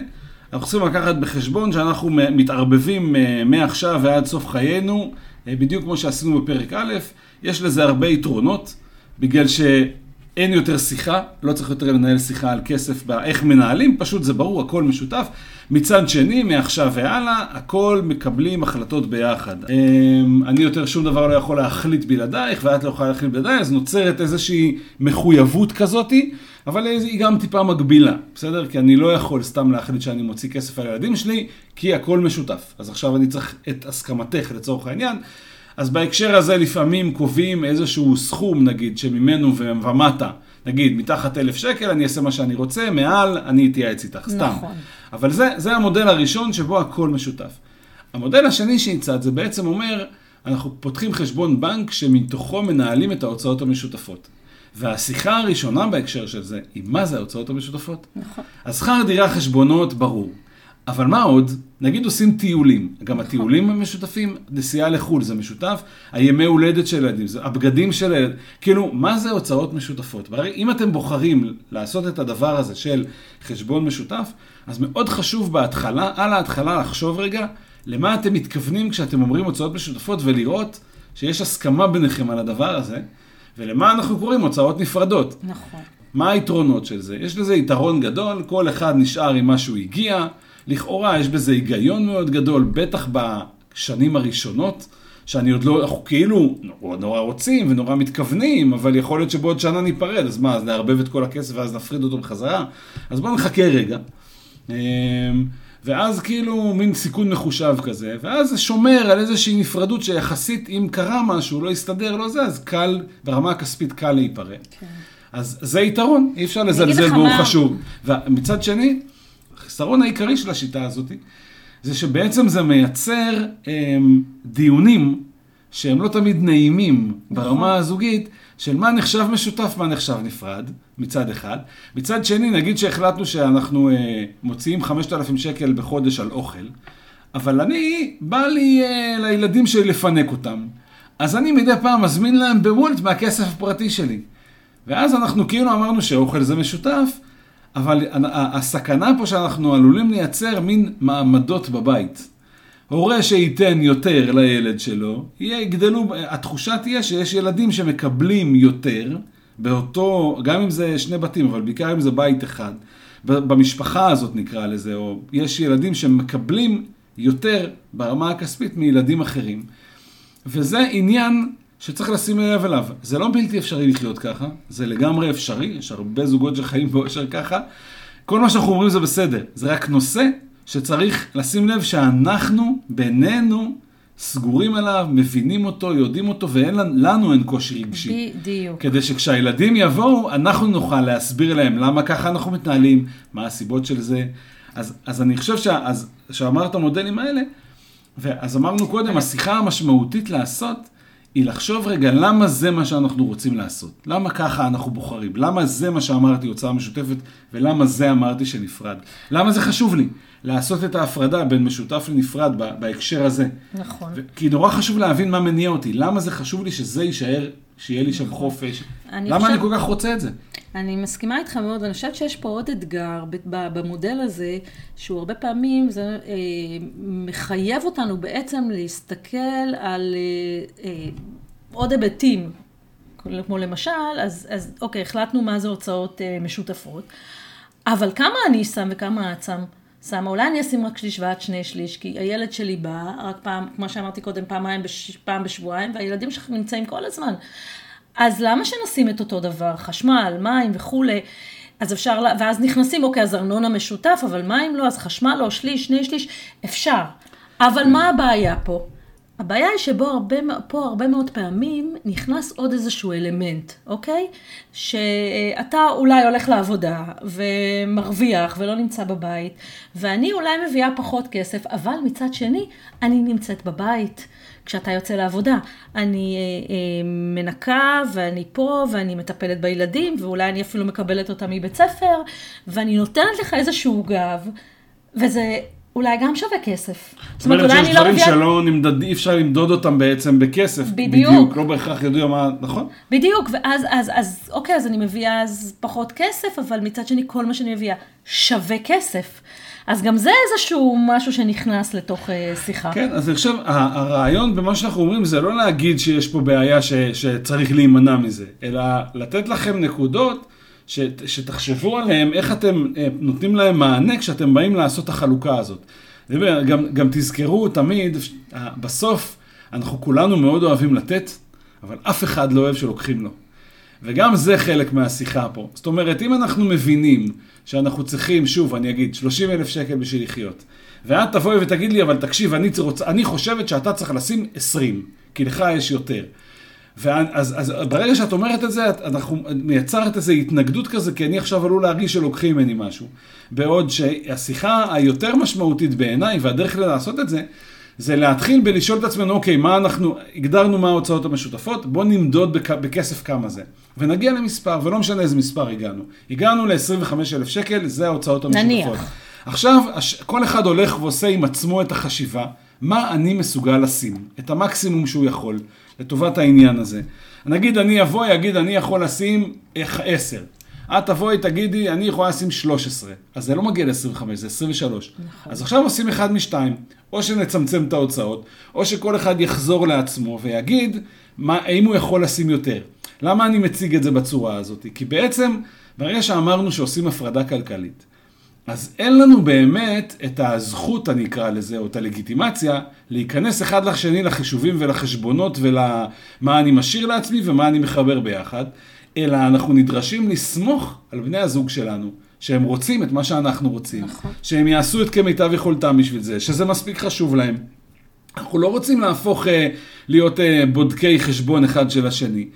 אנחנו צריכים לקחת בחשבון שאנחנו מתערבבים אה, מעכשיו ועד סוף חיינו, אה, בדיוק כמו שעשינו בפרק א', יש לזה הרבה יתרונות, בגלל שאין יותר שיחה, לא צריך יותר לנהל שיחה על כסף, איך מנהלים, פשוט זה ברור, הכל משותף. מצד שני, מעכשיו והלאה, הכל מקבלים החלטות ביחד. אמ, אני יותר שום דבר לא יכול להחליט בלעדייך, ואת לא יכולה להחליט בלעדיי, אז נוצרת איזושהי מחויבות כזאתי, אבל היא גם טיפה מגבילה, בסדר? כי אני לא יכול סתם להחליט שאני מוציא כסף על הילדים שלי, כי הכל משותף. אז עכשיו אני צריך את הסכמתך לצורך העניין. אז בהקשר הזה לפעמים קובעים איזשהו סכום, נגיד, שממנו ומטה, נגיד, מתחת אלף שקל, אני אעשה מה שאני רוצה, מעל, אני אתייעץ איתך, סתם. נכון. אבל זה, זה המודל הראשון שבו הכל משותף. המודל השני שהצעת זה בעצם אומר, אנחנו פותחים חשבון בנק שמתוכו מנהלים את ההוצאות המשותפות. והשיחה הראשונה בהקשר של זה היא מה זה ההוצאות המשותפות. נכון. אז שכר דירה חשבונות ברור. אבל מה עוד? נגיד עושים טיולים, גם הטיולים הם משותפים, נסיעה לחו"ל זה משותף, הימי הולדת של ילדים, הבגדים של הילד, כאילו, מה זה הוצאות משותפות? והרי אם אתם בוחרים לעשות את הדבר הזה של חשבון משותף, אז מאוד חשוב בהתחלה, על ההתחלה לחשוב רגע, למה אתם מתכוונים כשאתם אומרים הוצאות משותפות ולראות שיש הסכמה ביניכם על הדבר הזה, ולמה אנחנו קוראים הוצאות נפרדות. נכון. מה היתרונות של זה? יש לזה יתרון גדול, כל אחד נשאר עם מה שהוא הגיע. לכאורה יש בזה היגיון מאוד גדול, בטח בשנים הראשונות, שאני עוד לא, אנחנו כאילו נורא, נורא רוצים ונורא מתכוונים, אבל יכול להיות שבעוד שנה ניפרד, אז מה, אז נערבב את כל הכסף ואז נפריד אותו בחזרה? אז בואו נחכה רגע. אמ, ואז כאילו מין סיכון מחושב כזה, ואז זה שומר על איזושהי נפרדות שיחסית אם קרה משהו, לא יסתדר, לא זה, אז קל, ברמה הכספית קל להיפרד. כן. אז זה יתרון, אי אפשר לזלזל בו, הוא חשוב. ומצד שני, החיסרון העיקרי של השיטה הזאת, זה שבעצם זה מייצר הם, אמ, דיונים שהם לא תמיד נעימים ברמה נכון. הזוגית, של מה נחשב משותף, מה נחשב נפרד, מצד אחד. מצד שני, נגיד שהחלטנו שאנחנו אה, מוציאים 5,000 שקל בחודש על אוכל, אבל אני, בא לי אה, לילדים שלי לפנק אותם, אז אני מדי פעם מזמין להם בוולט מהכסף הפרטי שלי. ואז אנחנו כאילו אמרנו שאוכל זה משותף, אבל הסכנה פה שאנחנו עלולים לייצר מין מעמדות בבית. הורה שייתן יותר לילד שלו, יגדלו, התחושה תהיה שיש ילדים שמקבלים יותר, באותו, גם אם זה שני בתים, אבל בעיקר אם זה בית אחד, במשפחה הזאת נקרא לזה, או יש ילדים שמקבלים יותר ברמה הכספית מילדים אחרים. וזה עניין שצריך לשים לב אליו. זה לא בלתי אפשרי לחיות ככה, זה לגמרי אפשרי, יש הרבה זוגות שחיים באושר ככה. כל מה שאנחנו אומרים זה בסדר, זה רק נושא שצריך לשים לב שאנחנו, בינינו, סגורים עליו, מבינים אותו, יודעים אותו, ואין לנו אין קושי רגשי. בדיוק. כדי שכשהילדים יבואו, אנחנו נוכל להסביר להם למה ככה אנחנו מתנהלים, מה הסיבות של זה. אז, אז אני חושב שאמרת המודלים האלה, ואז אמרנו קודם, השיחה המשמעותית לעשות, היא לחשוב רגע למה זה מה שאנחנו רוצים לעשות. למה ככה אנחנו בוחרים? למה זה מה שאמרתי הוצאה משותפת ולמה זה אמרתי שנפרד? למה זה חשוב לי? לעשות את ההפרדה בין משותף לנפרד בהקשר הזה. נכון. כי נורא חשוב להבין מה מניע אותי. למה זה חשוב לי שזה יישאר, שיהיה לי שם. חופש? אני למה חושב... אני כל כך רוצה את זה? אני מסכימה איתך מאוד, ואני חושבת שיש פה עוד אתגר במודל הזה, שהוא הרבה פעמים זה אה, מחייב אותנו בעצם להסתכל על אה, אה, עוד היבטים, כמו למשל, אז, אז אוקיי, החלטנו מה זה הוצאות אה, משותפות, אבל כמה אני שם וכמה את שם? שמה, אולי אני אשים רק שליש ועד שני שליש, כי הילד שלי בא, רק פעם, כמו שאמרתי קודם, פעמיים, בש, פעם בשבועיים, והילדים שלך נמצאים כל הזמן. אז למה שנשים את אותו דבר? חשמל, מים וכולי. אז אפשר, ואז נכנסים, אוקיי, אז ארנונה משותף, אבל מים לא, אז חשמל לא, שליש, שני שליש, אפשר. אבל מה הבעיה פה? הבעיה היא שבו הרבה, פה הרבה מאוד פעמים נכנס עוד איזשהו אלמנט, אוקיי? שאתה אולי הולך לעבודה ומרוויח ולא נמצא בבית, ואני אולי מביאה פחות כסף, אבל מצד שני, אני נמצאת בבית. כשאתה יוצא לעבודה. אני אה, אה, מנקה ואני פה ואני מטפלת בילדים ואולי אני אפילו מקבלת אותם מבית ספר ואני נותנת לך איזשהו גב וזה אולי גם שווה כסף. זאת אומרת, אומרת שיש לא דברים מביאה... שלא נמדד, אי אפשר למדוד אותם בעצם בכסף. בדיוק. בדיוק, לא בהכרח ידעו מה, נכון? בדיוק, ואז, אז, אז, אוקיי, אז אני מביאה אז פחות כסף, אבל מצד שני כל מה שאני מביאה שווה כסף. אז גם זה איזשהו משהו שנכנס לתוך אה, שיחה. כן, אז אני חושב, הרעיון במה שאנחנו אומרים זה לא להגיד שיש פה בעיה ש, שצריך להימנע מזה, אלא לתת לכם נקודות ש, שתחשבו עליהן, איך אתם אה, נותנים להם מענה כשאתם באים לעשות החלוקה הזאת. גם, גם תזכרו תמיד, בסוף אנחנו כולנו מאוד אוהבים לתת, אבל אף אחד לא אוהב שלוקחים לו. וגם זה חלק מהשיחה פה. זאת אומרת, אם אנחנו מבינים שאנחנו צריכים, שוב, אני אגיד, 30 אלף שקל בשביל לחיות, ואת תבואי ותגיד לי, אבל תקשיב, אני, רוצ... אני חושבת שאתה צריך לשים 20, כי לך יש יותר. ואז אז ברגע שאת אומרת את זה, את, אנחנו מייצרת איזו התנגדות כזה, כי אני עכשיו עלול להרגיש שלוקחים ממני משהו. בעוד שהשיחה היותר משמעותית בעיניי, והדרך לעשות את זה, זה להתחיל בלשאול את עצמנו, אוקיי, מה אנחנו, הגדרנו מה ההוצאות המשותפות, בואו נמדוד בכ, בכסף כמה זה. ונגיע למספר, ולא משנה איזה מספר הגענו. הגענו ל-25,000 שקל, זה ההוצאות המשותפות. נניח. עכשיו, כל אחד הולך ועושה עם עצמו את החשיבה, מה אני מסוגל לשים, את המקסימום שהוא יכול, לטובת העניין הזה. נגיד אני אבוא, אגיד, אני יכול לשים 10. את תבואי, תגידי, אני יכולה לשים 13. אז זה לא מגיע ל-25, זה 23. נכון. אז עכשיו עושים אחד משתיים. או שנצמצם את ההוצאות, או שכל אחד יחזור לעצמו ויגיד מה, האם הוא יכול לשים יותר. למה אני מציג את זה בצורה הזאת? כי בעצם, ברגע שאמרנו שעושים הפרדה כלכלית, אז אין לנו באמת את הזכות, אני אקרא לזה, או את הלגיטימציה, להיכנס אחד לשני לחישובים ולחשבונות ולמה אני משאיר לעצמי ומה אני מחבר ביחד, אלא אנחנו נדרשים לסמוך על בני הזוג שלנו. שהם רוצים את מה שאנחנו רוצים, נכון. שהם יעשו את כמיטב יכולתם בשביל זה, שזה מספיק חשוב להם. אנחנו לא רוצים להפוך uh, להיות uh, בודקי חשבון אחד של השני.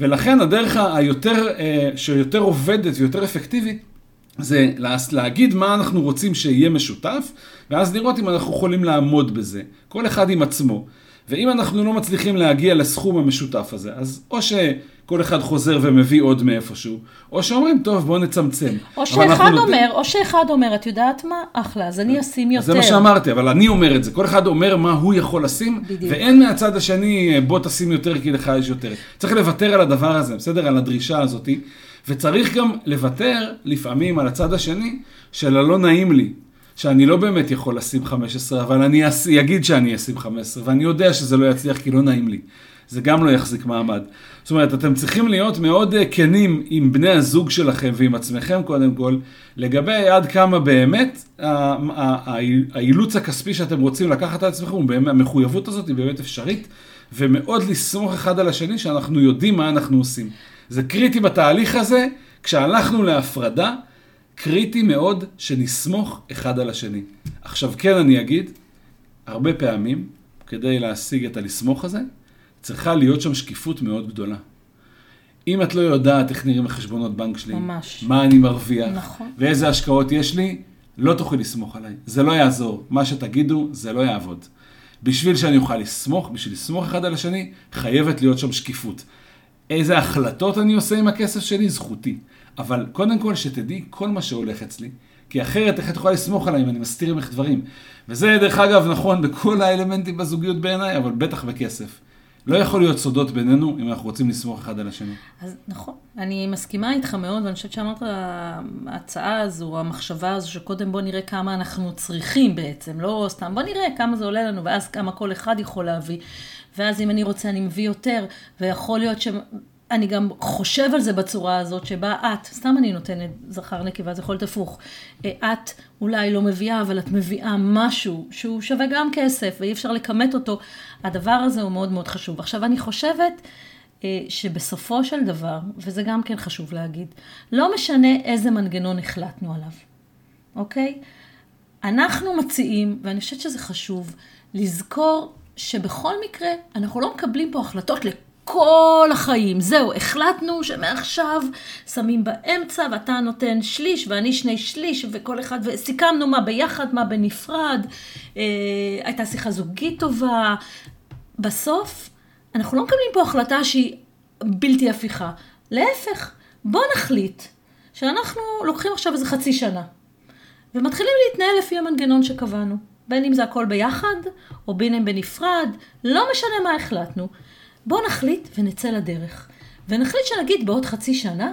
ולכן הדרך היותר, uh, שיותר עובדת ויותר אפקטיבית, זה להגיד מה אנחנו רוצים שיהיה משותף, ואז לראות אם אנחנו יכולים לעמוד בזה. כל אחד עם עצמו. ואם אנחנו לא מצליחים להגיע לסכום המשותף הזה, אז או שכל אחד חוזר ומביא עוד מאיפשהו, או שאומרים, טוב, בואו נצמצם. או שאחד נותן... אומר, או שאחד אומר, את יודעת מה? אחלה, אז אני אשים יותר. זה מה שאמרתי, אבל אני אומר את זה. כל אחד אומר מה הוא יכול לשים, בדיוק. ואין מהצד השני, בוא תשים יותר כי לך יש יותר. צריך לוותר על הדבר הזה, בסדר? על הדרישה הזאת. וצריך גם לוותר לפעמים על הצד השני של הלא נעים לי. שאני לא באמת יכול לשים 15, אבל אני אגיד שאני אשים 15, ואני יודע שזה לא יצליח כי לא נעים לי. זה גם לא יחזיק מעמד. זאת אומרת, אתם צריכים להיות מאוד אה, כנים עם בני הזוג שלכם ועם עצמכם קודם כל, לגבי עד כמה באמת האילוץ הכספי שאתם רוצים לקחת על עצמכם, המחויבות הזאת היא באמת אפשרית, ומאוד לסמוך אחד על השני שאנחנו יודעים מה אנחנו עושים. זה קריטי בתהליך הזה, כשהלכנו להפרדה, קריטי מאוד שנסמוך אחד על השני. עכשיו כן אני אגיד, הרבה פעמים, כדי להשיג את הלסמוך הזה, צריכה להיות שם שקיפות מאוד גדולה. אם את לא יודעת איך נראים החשבונות בנק שלי, ממש. מה אני מרוויח, נכון. ואיזה השקעות יש לי, לא תוכלי לסמוך עליי. זה לא יעזור. מה שתגידו, זה לא יעבוד. בשביל שאני אוכל לסמוך, בשביל לסמוך אחד על השני, חייבת להיות שם שקיפות. איזה החלטות אני עושה עם הכסף שלי, זכותי. אבל קודם כל שתדעי כל מה שהולך אצלי, כי אחרת איך את יכולה לסמוך עליי אם אני מסתיר ממך דברים. וזה דרך אגב נכון בכל האלמנטים בזוגיות בעיניי, אבל בטח בכסף. לא יכול להיות סודות בינינו אם אנחנו רוצים לסמוך אחד על השני. אז נכון, אני מסכימה איתך מאוד, ואני חושבת שאמרת, ההצעה הזו, המחשבה הזו, שקודם בוא נראה כמה אנחנו צריכים בעצם, לא סתם, בוא נראה כמה זה עולה לנו, ואז כמה כל אחד יכול להביא. ואז אם אני רוצה, אני מביא יותר, ויכול להיות ש... אני גם חושב על זה בצורה הזאת, שבה את, סתם אני נותנת זכר נקבה, זה יכול להיות הפוך. אה, את אולי לא מביאה, אבל את מביאה משהו שהוא שווה גם כסף, ואי אפשר לכמת אותו. הדבר הזה הוא מאוד מאוד חשוב. עכשיו, אני חושבת אה, שבסופו של דבר, וזה גם כן חשוב להגיד, לא משנה איזה מנגנון החלטנו עליו, אוקיי? אנחנו מציעים, ואני חושבת שזה חשוב, לזכור שבכל מקרה, אנחנו לא מקבלים פה החלטות כל החיים. זהו, החלטנו שמעכשיו שמים באמצע ואתה נותן שליש ואני שני שליש וכל אחד, וסיכמנו מה ביחד, מה בנפרד. אה, הייתה שיחה זוגית טובה. בסוף, אנחנו לא מקבלים פה החלטה שהיא בלתי הפיכה. להפך, בוא נחליט שאנחנו לוקחים עכשיו איזה חצי שנה ומתחילים להתנהל לפי המנגנון שקבענו. בין אם זה הכל ביחד, או בין אם בנפרד, לא משנה מה החלטנו. בואו נחליט ונצא לדרך. ונחליט שנגיד בעוד חצי שנה,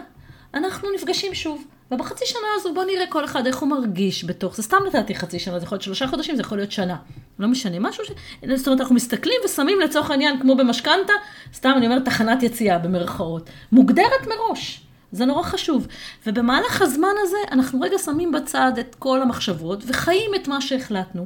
אנחנו נפגשים שוב. ובחצי שנה הזו בואו נראה כל אחד איך הוא מרגיש בתוך, זה סתם נתתי חצי שנה, זה יכול להיות שלושה חודשים, זה יכול להיות שנה. לא משנה, משהו ש... זאת אומרת, אנחנו מסתכלים ושמים לצורך העניין, כמו במשכנתה, סתם אני אומרת תחנת יציאה במרכאות, מוגדרת מראש. זה נורא חשוב. ובמהלך הזמן הזה, אנחנו רגע שמים בצד את כל המחשבות וחיים את מה שהחלטנו.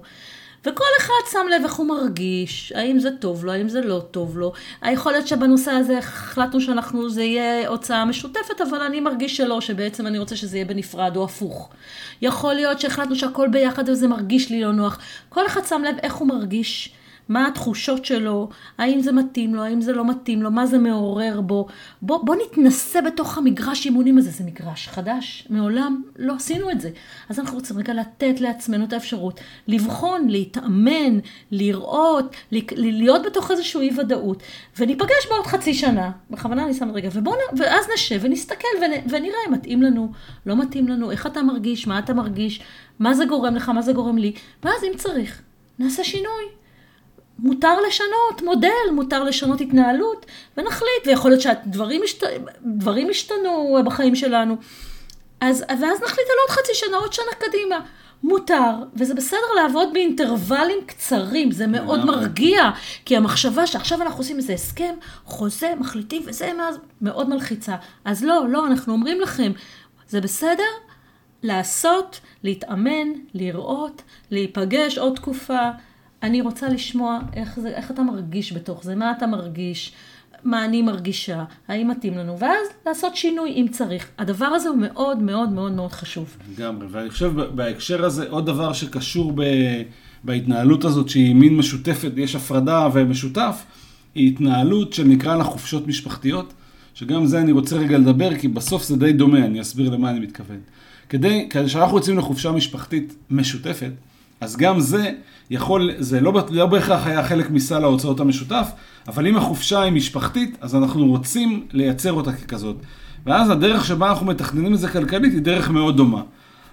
וכל אחד שם לב איך הוא מרגיש, האם זה טוב לו, האם זה לא טוב לו. יכול להיות שבנושא הזה החלטנו שאנחנו, זה יהיה הוצאה משותפת, אבל אני מרגיש שלא, שבעצם אני רוצה שזה יהיה בנפרד או הפוך. יכול להיות שהחלטנו שהכל ביחד וזה מרגיש לי לא נוח. כל אחד שם לב איך הוא מרגיש. מה התחושות שלו, האם זה מתאים לו, האם זה לא מתאים לו, מה זה מעורר בו. בוא, בוא נתנסה בתוך המגרש אימונים הזה, זה מגרש חדש, מעולם לא עשינו את זה. אז אנחנו רוצים רגע לתת לעצמנו את האפשרות לבחון, להתאמן, לראות, להיות בתוך איזושהי אי ודאות, וניפגש בעוד חצי שנה, בכוונה אני שם רגע, ובוא, ואז נשב ונסתכל ונראה אם מתאים לנו, לא מתאים לנו, איך אתה מרגיש, מה אתה מרגיש, מה זה גורם לך, מה זה גורם לי, ואז אם צריך, נעשה שינוי. מותר לשנות מודל, מותר לשנות התנהלות, ונחליט, ויכול להיות שהדברים השת... השתנו בחיים שלנו. אז, ואז נחליט על עוד חצי שנה, עוד שנה קדימה. מותר, וזה בסדר לעבוד באינטרוולים קצרים, זה מאוד מרגיע, כי המחשבה שעכשיו אנחנו עושים איזה הסכם, חוזה, מחליטים, וזה מאוד מלחיצה. אז לא, לא, אנחנו אומרים לכם, זה בסדר לעשות, להתאמן, לראות, להיפגש עוד תקופה, אני רוצה לשמוע איך, זה, איך אתה מרגיש בתוך זה, מה אתה מרגיש, מה אני מרגישה, האם מתאים לנו, ואז לעשות שינוי אם צריך. הדבר הזה הוא מאוד מאוד מאוד מאוד חשוב. לגמרי, ואני חושב בהקשר הזה, עוד דבר שקשור ב, בהתנהלות הזאת, שהיא מין משותפת, יש הפרדה ומשותף, היא התנהלות שנקרא לה חופשות משפחתיות, שגם זה אני רוצה רגע לדבר, כי בסוף זה די דומה, אני אסביר למה אני מתכוון. כדי, כדי שאנחנו יוצאים לחופשה משפחתית משותפת, אז גם זה יכול, זה לא, לא בהכרח היה חלק מסל ההוצאות המשותף, אבל אם החופשה היא משפחתית, אז אנחנו רוצים לייצר אותה ככזאת. ואז הדרך שבה אנחנו מתכננים את זה כלכלית היא דרך מאוד דומה.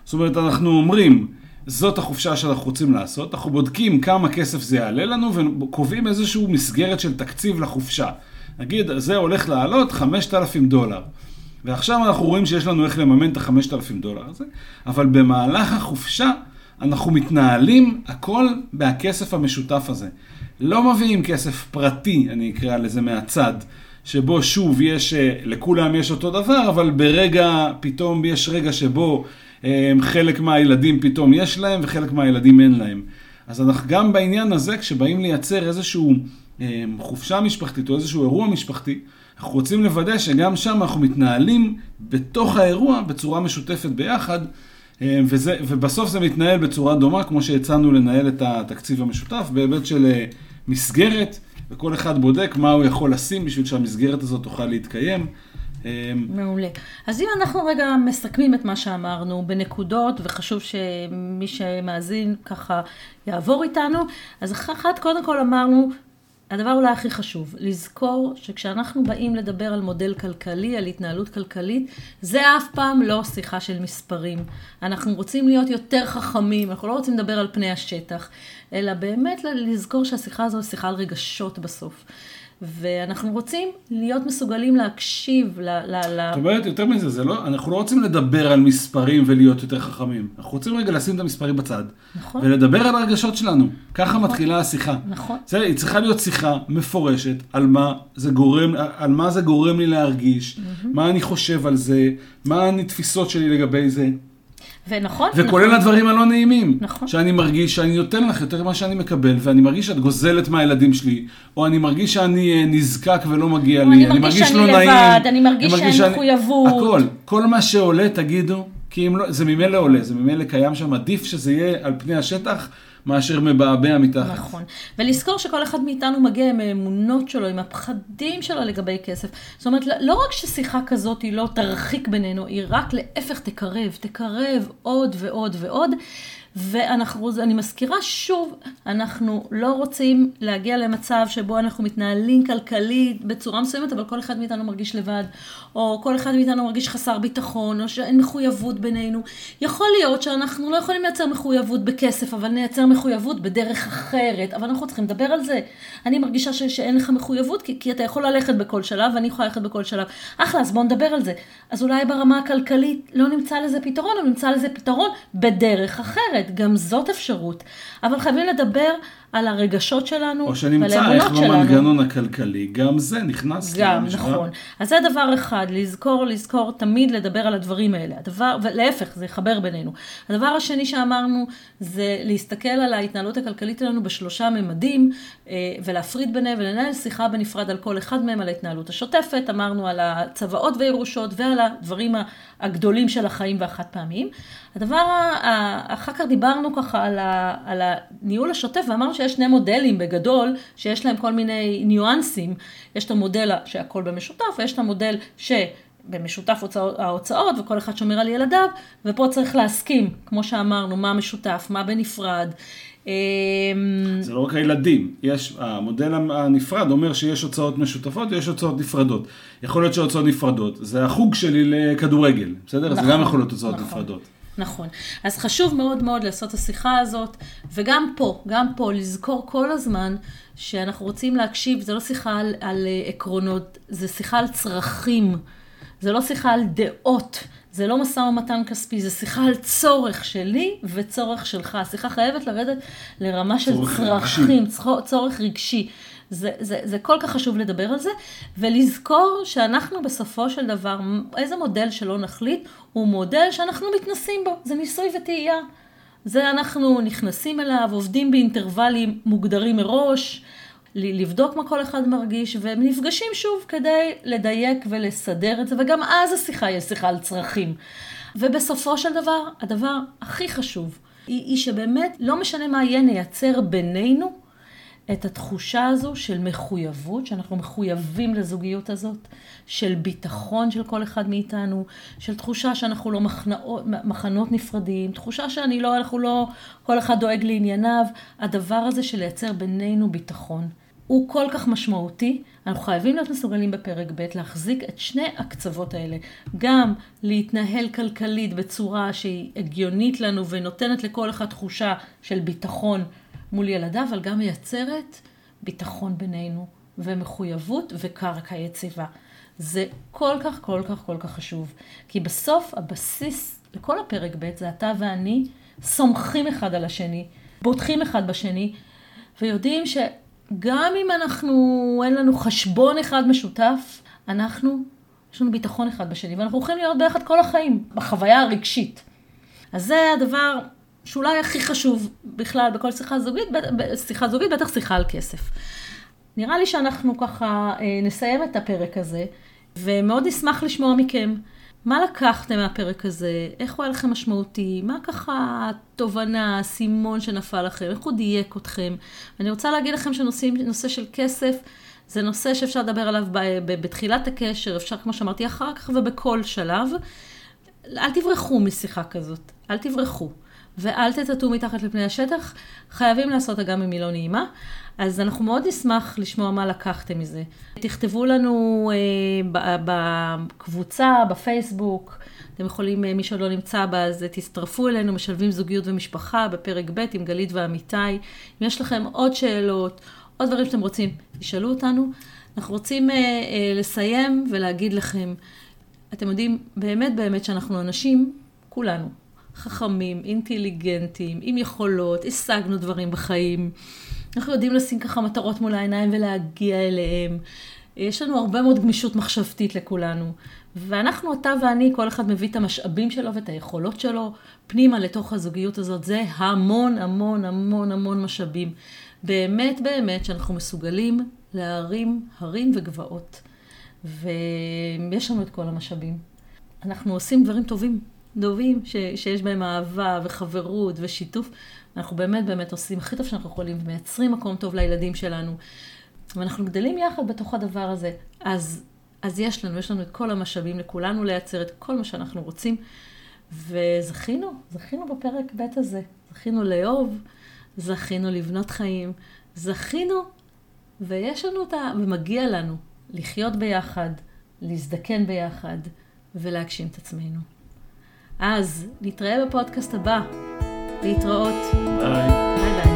זאת אומרת, אנחנו אומרים, זאת החופשה שאנחנו רוצים לעשות, אנחנו בודקים כמה כסף זה יעלה לנו וקובעים איזושהי מסגרת של תקציב לחופשה. נגיד, זה הולך לעלות 5,000 דולר. ועכשיו אנחנו רואים שיש לנו איך לממן את ה-5,000 דולר הזה, אבל במהלך החופשה אנחנו מתנהלים הכל מהכסף המשותף הזה. לא מביאים כסף פרטי, אני אקרא לזה מהצד, שבו שוב יש, אה, לכולם יש אותו דבר, אבל ברגע, פתאום יש רגע שבו אה, חלק מהילדים פתאום יש להם וחלק מהילדים אין להם. אז אנחנו גם בעניין הזה, כשבאים לייצר איזשהו אה, חופשה משפחתית או איזשהו אירוע משפחתי, אנחנו רוצים לוודא שגם שם אנחנו מתנהלים בתוך האירוע בצורה משותפת ביחד. אה, וזה, ובסוף זה מתנהל בצורה דומה, כמו שהצענו לנהל את התקציב המשותף, בהיבט של אה, מסגרת, וכל אחד בודק מה הוא יכול לשים בשביל שהמסגרת הזאת תוכל להתקיים. אה, מעולה. אז אם אנחנו רגע מסכמים את מה שאמרנו בנקודות, וחשוב שמי שמאזין ככה יעבור איתנו, אז אחת, קודם כל אמרנו, הדבר אולי הכי חשוב, לזכור שכשאנחנו באים לדבר על מודל כלכלי, על התנהלות כלכלית, זה אף פעם לא שיחה של מספרים. אנחנו רוצים להיות יותר חכמים, אנחנו לא רוצים לדבר על פני השטח, אלא באמת לזכור שהשיחה הזו היא שיחה על רגשות בסוף. ואנחנו רוצים להיות מסוגלים להקשיב ל... ל, זאת אומרת, יותר מזה, זה לא, אנחנו לא רוצים לדבר על מספרים ולהיות יותר חכמים. אנחנו רוצים רגע לשים את המספרים בצד. נכון. ולדבר על הרגשות שלנו. ככה נכון. מתחילה השיחה. נכון. זה, היא צריכה להיות שיחה מפורשת על מה זה גורם, על מה זה גורם לי להרגיש, mm-hmm. מה אני חושב על זה, מה התפיסות שלי לגבי זה. ונכון. וכולל נכון. הדברים הלא נעימים. נכון. שאני מרגיש שאני נותן לך יותר ממה שאני מקבל, ואני מרגיש שאת גוזלת מהילדים שלי, או אני מרגיש שאני אה, נזקק ולא מגיע לי, אני מרגיש שאני לא לבד, נעים, אני מרגיש שאין מחויבות. הכל, כל מה שעולה תגידו, כי אם לא, זה ממילא עולה, זה ממילא קיים שם, עדיף שזה יהיה על פני השטח מאשר מבעבע מתחת. נכון. ולזכור שכל אחד מאיתנו מגיע עם האמונות שלו, עם הפחדים שלו לגבי כסף. זאת אומרת, לא רק ששיחה כזאת היא לא תרחיק בינינו, היא רק להפך תקרב, תקרב עוד ועוד ועוד. ואנחנו, אני מזכירה שוב, אנחנו לא רוצים להגיע למצב שבו אנחנו מתנהלים כלכלית בצורה מסוימת, אבל כל אחד מאיתנו מרגיש לבד, או כל אחד מאיתנו מרגיש חסר ביטחון, או שאין מחויבות בינינו. יכול להיות שאנחנו לא יכולים לייצר מחויבות בכסף, אבל נייצר מחויבות בדרך אחרת, אבל אנחנו צריכים לדבר על זה. אני מרגישה ש, שאין לך מחויבות, כי, כי אתה יכול ללכת בכל שלב, ואני יכולה ללכת בכל שלב. אחלה, אז בואו נדבר על זה. אז אולי ברמה הכלכלית לא נמצא לזה פתרון, או נמצא לזה פתרון בדרך אחרת. אחרת, גם זאת אפשרות. אבל חייבים לדבר על הרגשות שלנו או שנמצא איך במנגנון הכלכלי, גם זה נכנס. גם, נכון. אז זה דבר אחד, לזכור, לזכור תמיד לדבר על הדברים האלה. הדבר, ולהפך, זה יחבר בינינו. הדבר השני שאמרנו, זה להסתכל על ההתנהלות הכלכלית שלנו בשלושה ממדים, אה, ולהפריד ביניהם ולנהל שיחה בנפרד על כל אחד מהם, על ההתנהלות השוטפת, אמרנו על הצוואות וירושות ועל הדברים הגדולים של החיים והחד פעמיים. הדבר, אחר כך דיברנו ככה על הניהול השוטף, ואמרנו שיש שני מודלים בגדול, שיש להם כל מיני ניואנסים. יש את המודל שהכל במשותף, ויש את המודל ש... במשותף ההוצאות, וכל אחד שומר על ילדיו, ופה צריך להסכים, כמו שאמרנו, מה משותף, מה בנפרד. אמ, זה לא רק הילדים, יש, המודל הנפרד אומר שיש הוצאות משותפות ויש הוצאות נפרדות. יכול להיות שהוצאות נפרדות, זה החוג שלי לכדורגל, בסדר? נכון, זה גם יכול להיות הוצאות נכון. נפרדות. נכון. אז חשוב מאוד מאוד לעשות את השיחה הזאת, וגם פה, גם פה, לזכור כל הזמן שאנחנו רוצים להקשיב, זה לא שיחה על, על אה, עקרונות, זה שיחה על צרכים, זה לא שיחה על דעות, זה לא משא ומתן כספי, זה שיחה על צורך שלי וצורך שלך. השיחה חייבת לרדת לרמה של צרכים, רגשי. צורך רגשי. זה, זה, זה כל כך חשוב לדבר על זה, ולזכור שאנחנו בסופו של דבר, איזה מודל שלא נחליט, הוא מודל שאנחנו מתנסים בו, זה ניסוי וטעייה. זה אנחנו נכנסים אליו, עובדים באינטרוולים מוגדרים מראש, לבדוק מה כל אחד מרגיש, ונפגשים שוב כדי לדייק ולסדר את זה, וגם אז השיחה היא שיחה על צרכים. ובסופו של דבר, הדבר הכי חשוב, היא, היא שבאמת, לא משנה מה יהיה, נייצר בינינו את התחושה הזו של מחויבות, שאנחנו מחויבים לזוגיות הזאת, של ביטחון של כל אחד מאיתנו, של תחושה שאנחנו לא מחנות, מחנות נפרדים, תחושה שאני לא, אנחנו לא, כל אחד דואג לענייניו. הדבר הזה של לייצר בינינו ביטחון. הוא כל כך משמעותי, אנחנו חייבים להיות מסוגלים בפרק ב' להחזיק את שני הקצוות האלה. גם להתנהל כלכלית בצורה שהיא הגיונית לנו ונותנת לכל אחד תחושה של ביטחון מול ילדיו, אבל גם מייצרת ביטחון בינינו, ומחויבות וקרקע יציבה. זה כל כך, כל כך, כל כך חשוב. כי בסוף הבסיס לכל הפרק ב' זה אתה ואני סומכים אחד על השני, בוטחים אחד בשני, ויודעים שגם אם אנחנו, אין לנו חשבון אחד משותף, אנחנו, יש לנו ביטחון אחד בשני, ואנחנו הולכים להיות ביחד כל החיים, בחוויה הרגשית. אז זה הדבר שאולי הכי חשוב בכלל בכל שיחה זוגית, שיחה זוגית, בטח שיחה על כסף. נראה לי שאנחנו ככה אה, נסיים את הפרק הזה, ומאוד נשמח לשמוע מכם. מה לקחתם מהפרק הזה? איך הוא היה לכם משמעותי? מה ככה התובנה, האסימון שנפל לכם? איך הוא דייק אתכם? אני רוצה להגיד לכם שנושא של כסף זה נושא שאפשר לדבר עליו בתחילת הקשר, אפשר, כמו שאמרתי, אחר כך ובכל שלב. אל תברחו משיחה כזאת, אל תברחו. ואל תטאטאו מתחת לפני השטח, חייבים לעשות גם אם היא לא נעימה. אז אנחנו מאוד נשמח לשמוע מה לקחתם מזה. תכתבו לנו אה, בקבוצה, בפייסבוק, אתם יכולים, אה, מי שעוד לא נמצא בה, אז תצטרפו אלינו, משלבים זוגיות ומשפחה בפרק ב' עם גלית ועמיתי. אם יש לכם עוד שאלות, עוד דברים שאתם רוצים, תשאלו אותנו. אנחנו רוצים אה, אה, lסיים ולהגיד לכם, אתם יודעים, באמת באמת שאנחנו אנשים, כולנו, חכמים, אינטליגנטים, עם יכולות, השגנו דברים בחיים. אנחנו יודעים לשים ככה מטרות מול העיניים ולהגיע אליהם. יש לנו הרבה מאוד גמישות מחשבתית לכולנו. ואנחנו, אתה ואני, כל אחד מביא את המשאבים שלו ואת היכולות שלו פנימה לתוך הזוגיות הזאת. זה המון המון המון המון משאבים. באמת באמת שאנחנו מסוגלים להרים הרים וגבעות. ויש לנו את כל המשאבים. אנחנו עושים דברים טובים. דובים ש, שיש בהם אהבה וחברות ושיתוף, אנחנו באמת באמת עושים הכי טוב שאנחנו יכולים, ומייצרים מקום טוב לילדים שלנו, ואנחנו גדלים יחד בתוך הדבר הזה. אז, אז יש לנו, יש לנו את כל המשאבים לכולנו לייצר את כל מה שאנחנו רוצים, וזכינו, זכינו בפרק ב' הזה. זכינו לאהוב, זכינו לבנות חיים, זכינו, ויש לנו את ה... ומגיע לנו לחיות ביחד, להזדקן ביחד ולהגשים את עצמנו. אז נתראה בפודקאסט הבא. להתראות. ביי. ביי ביי.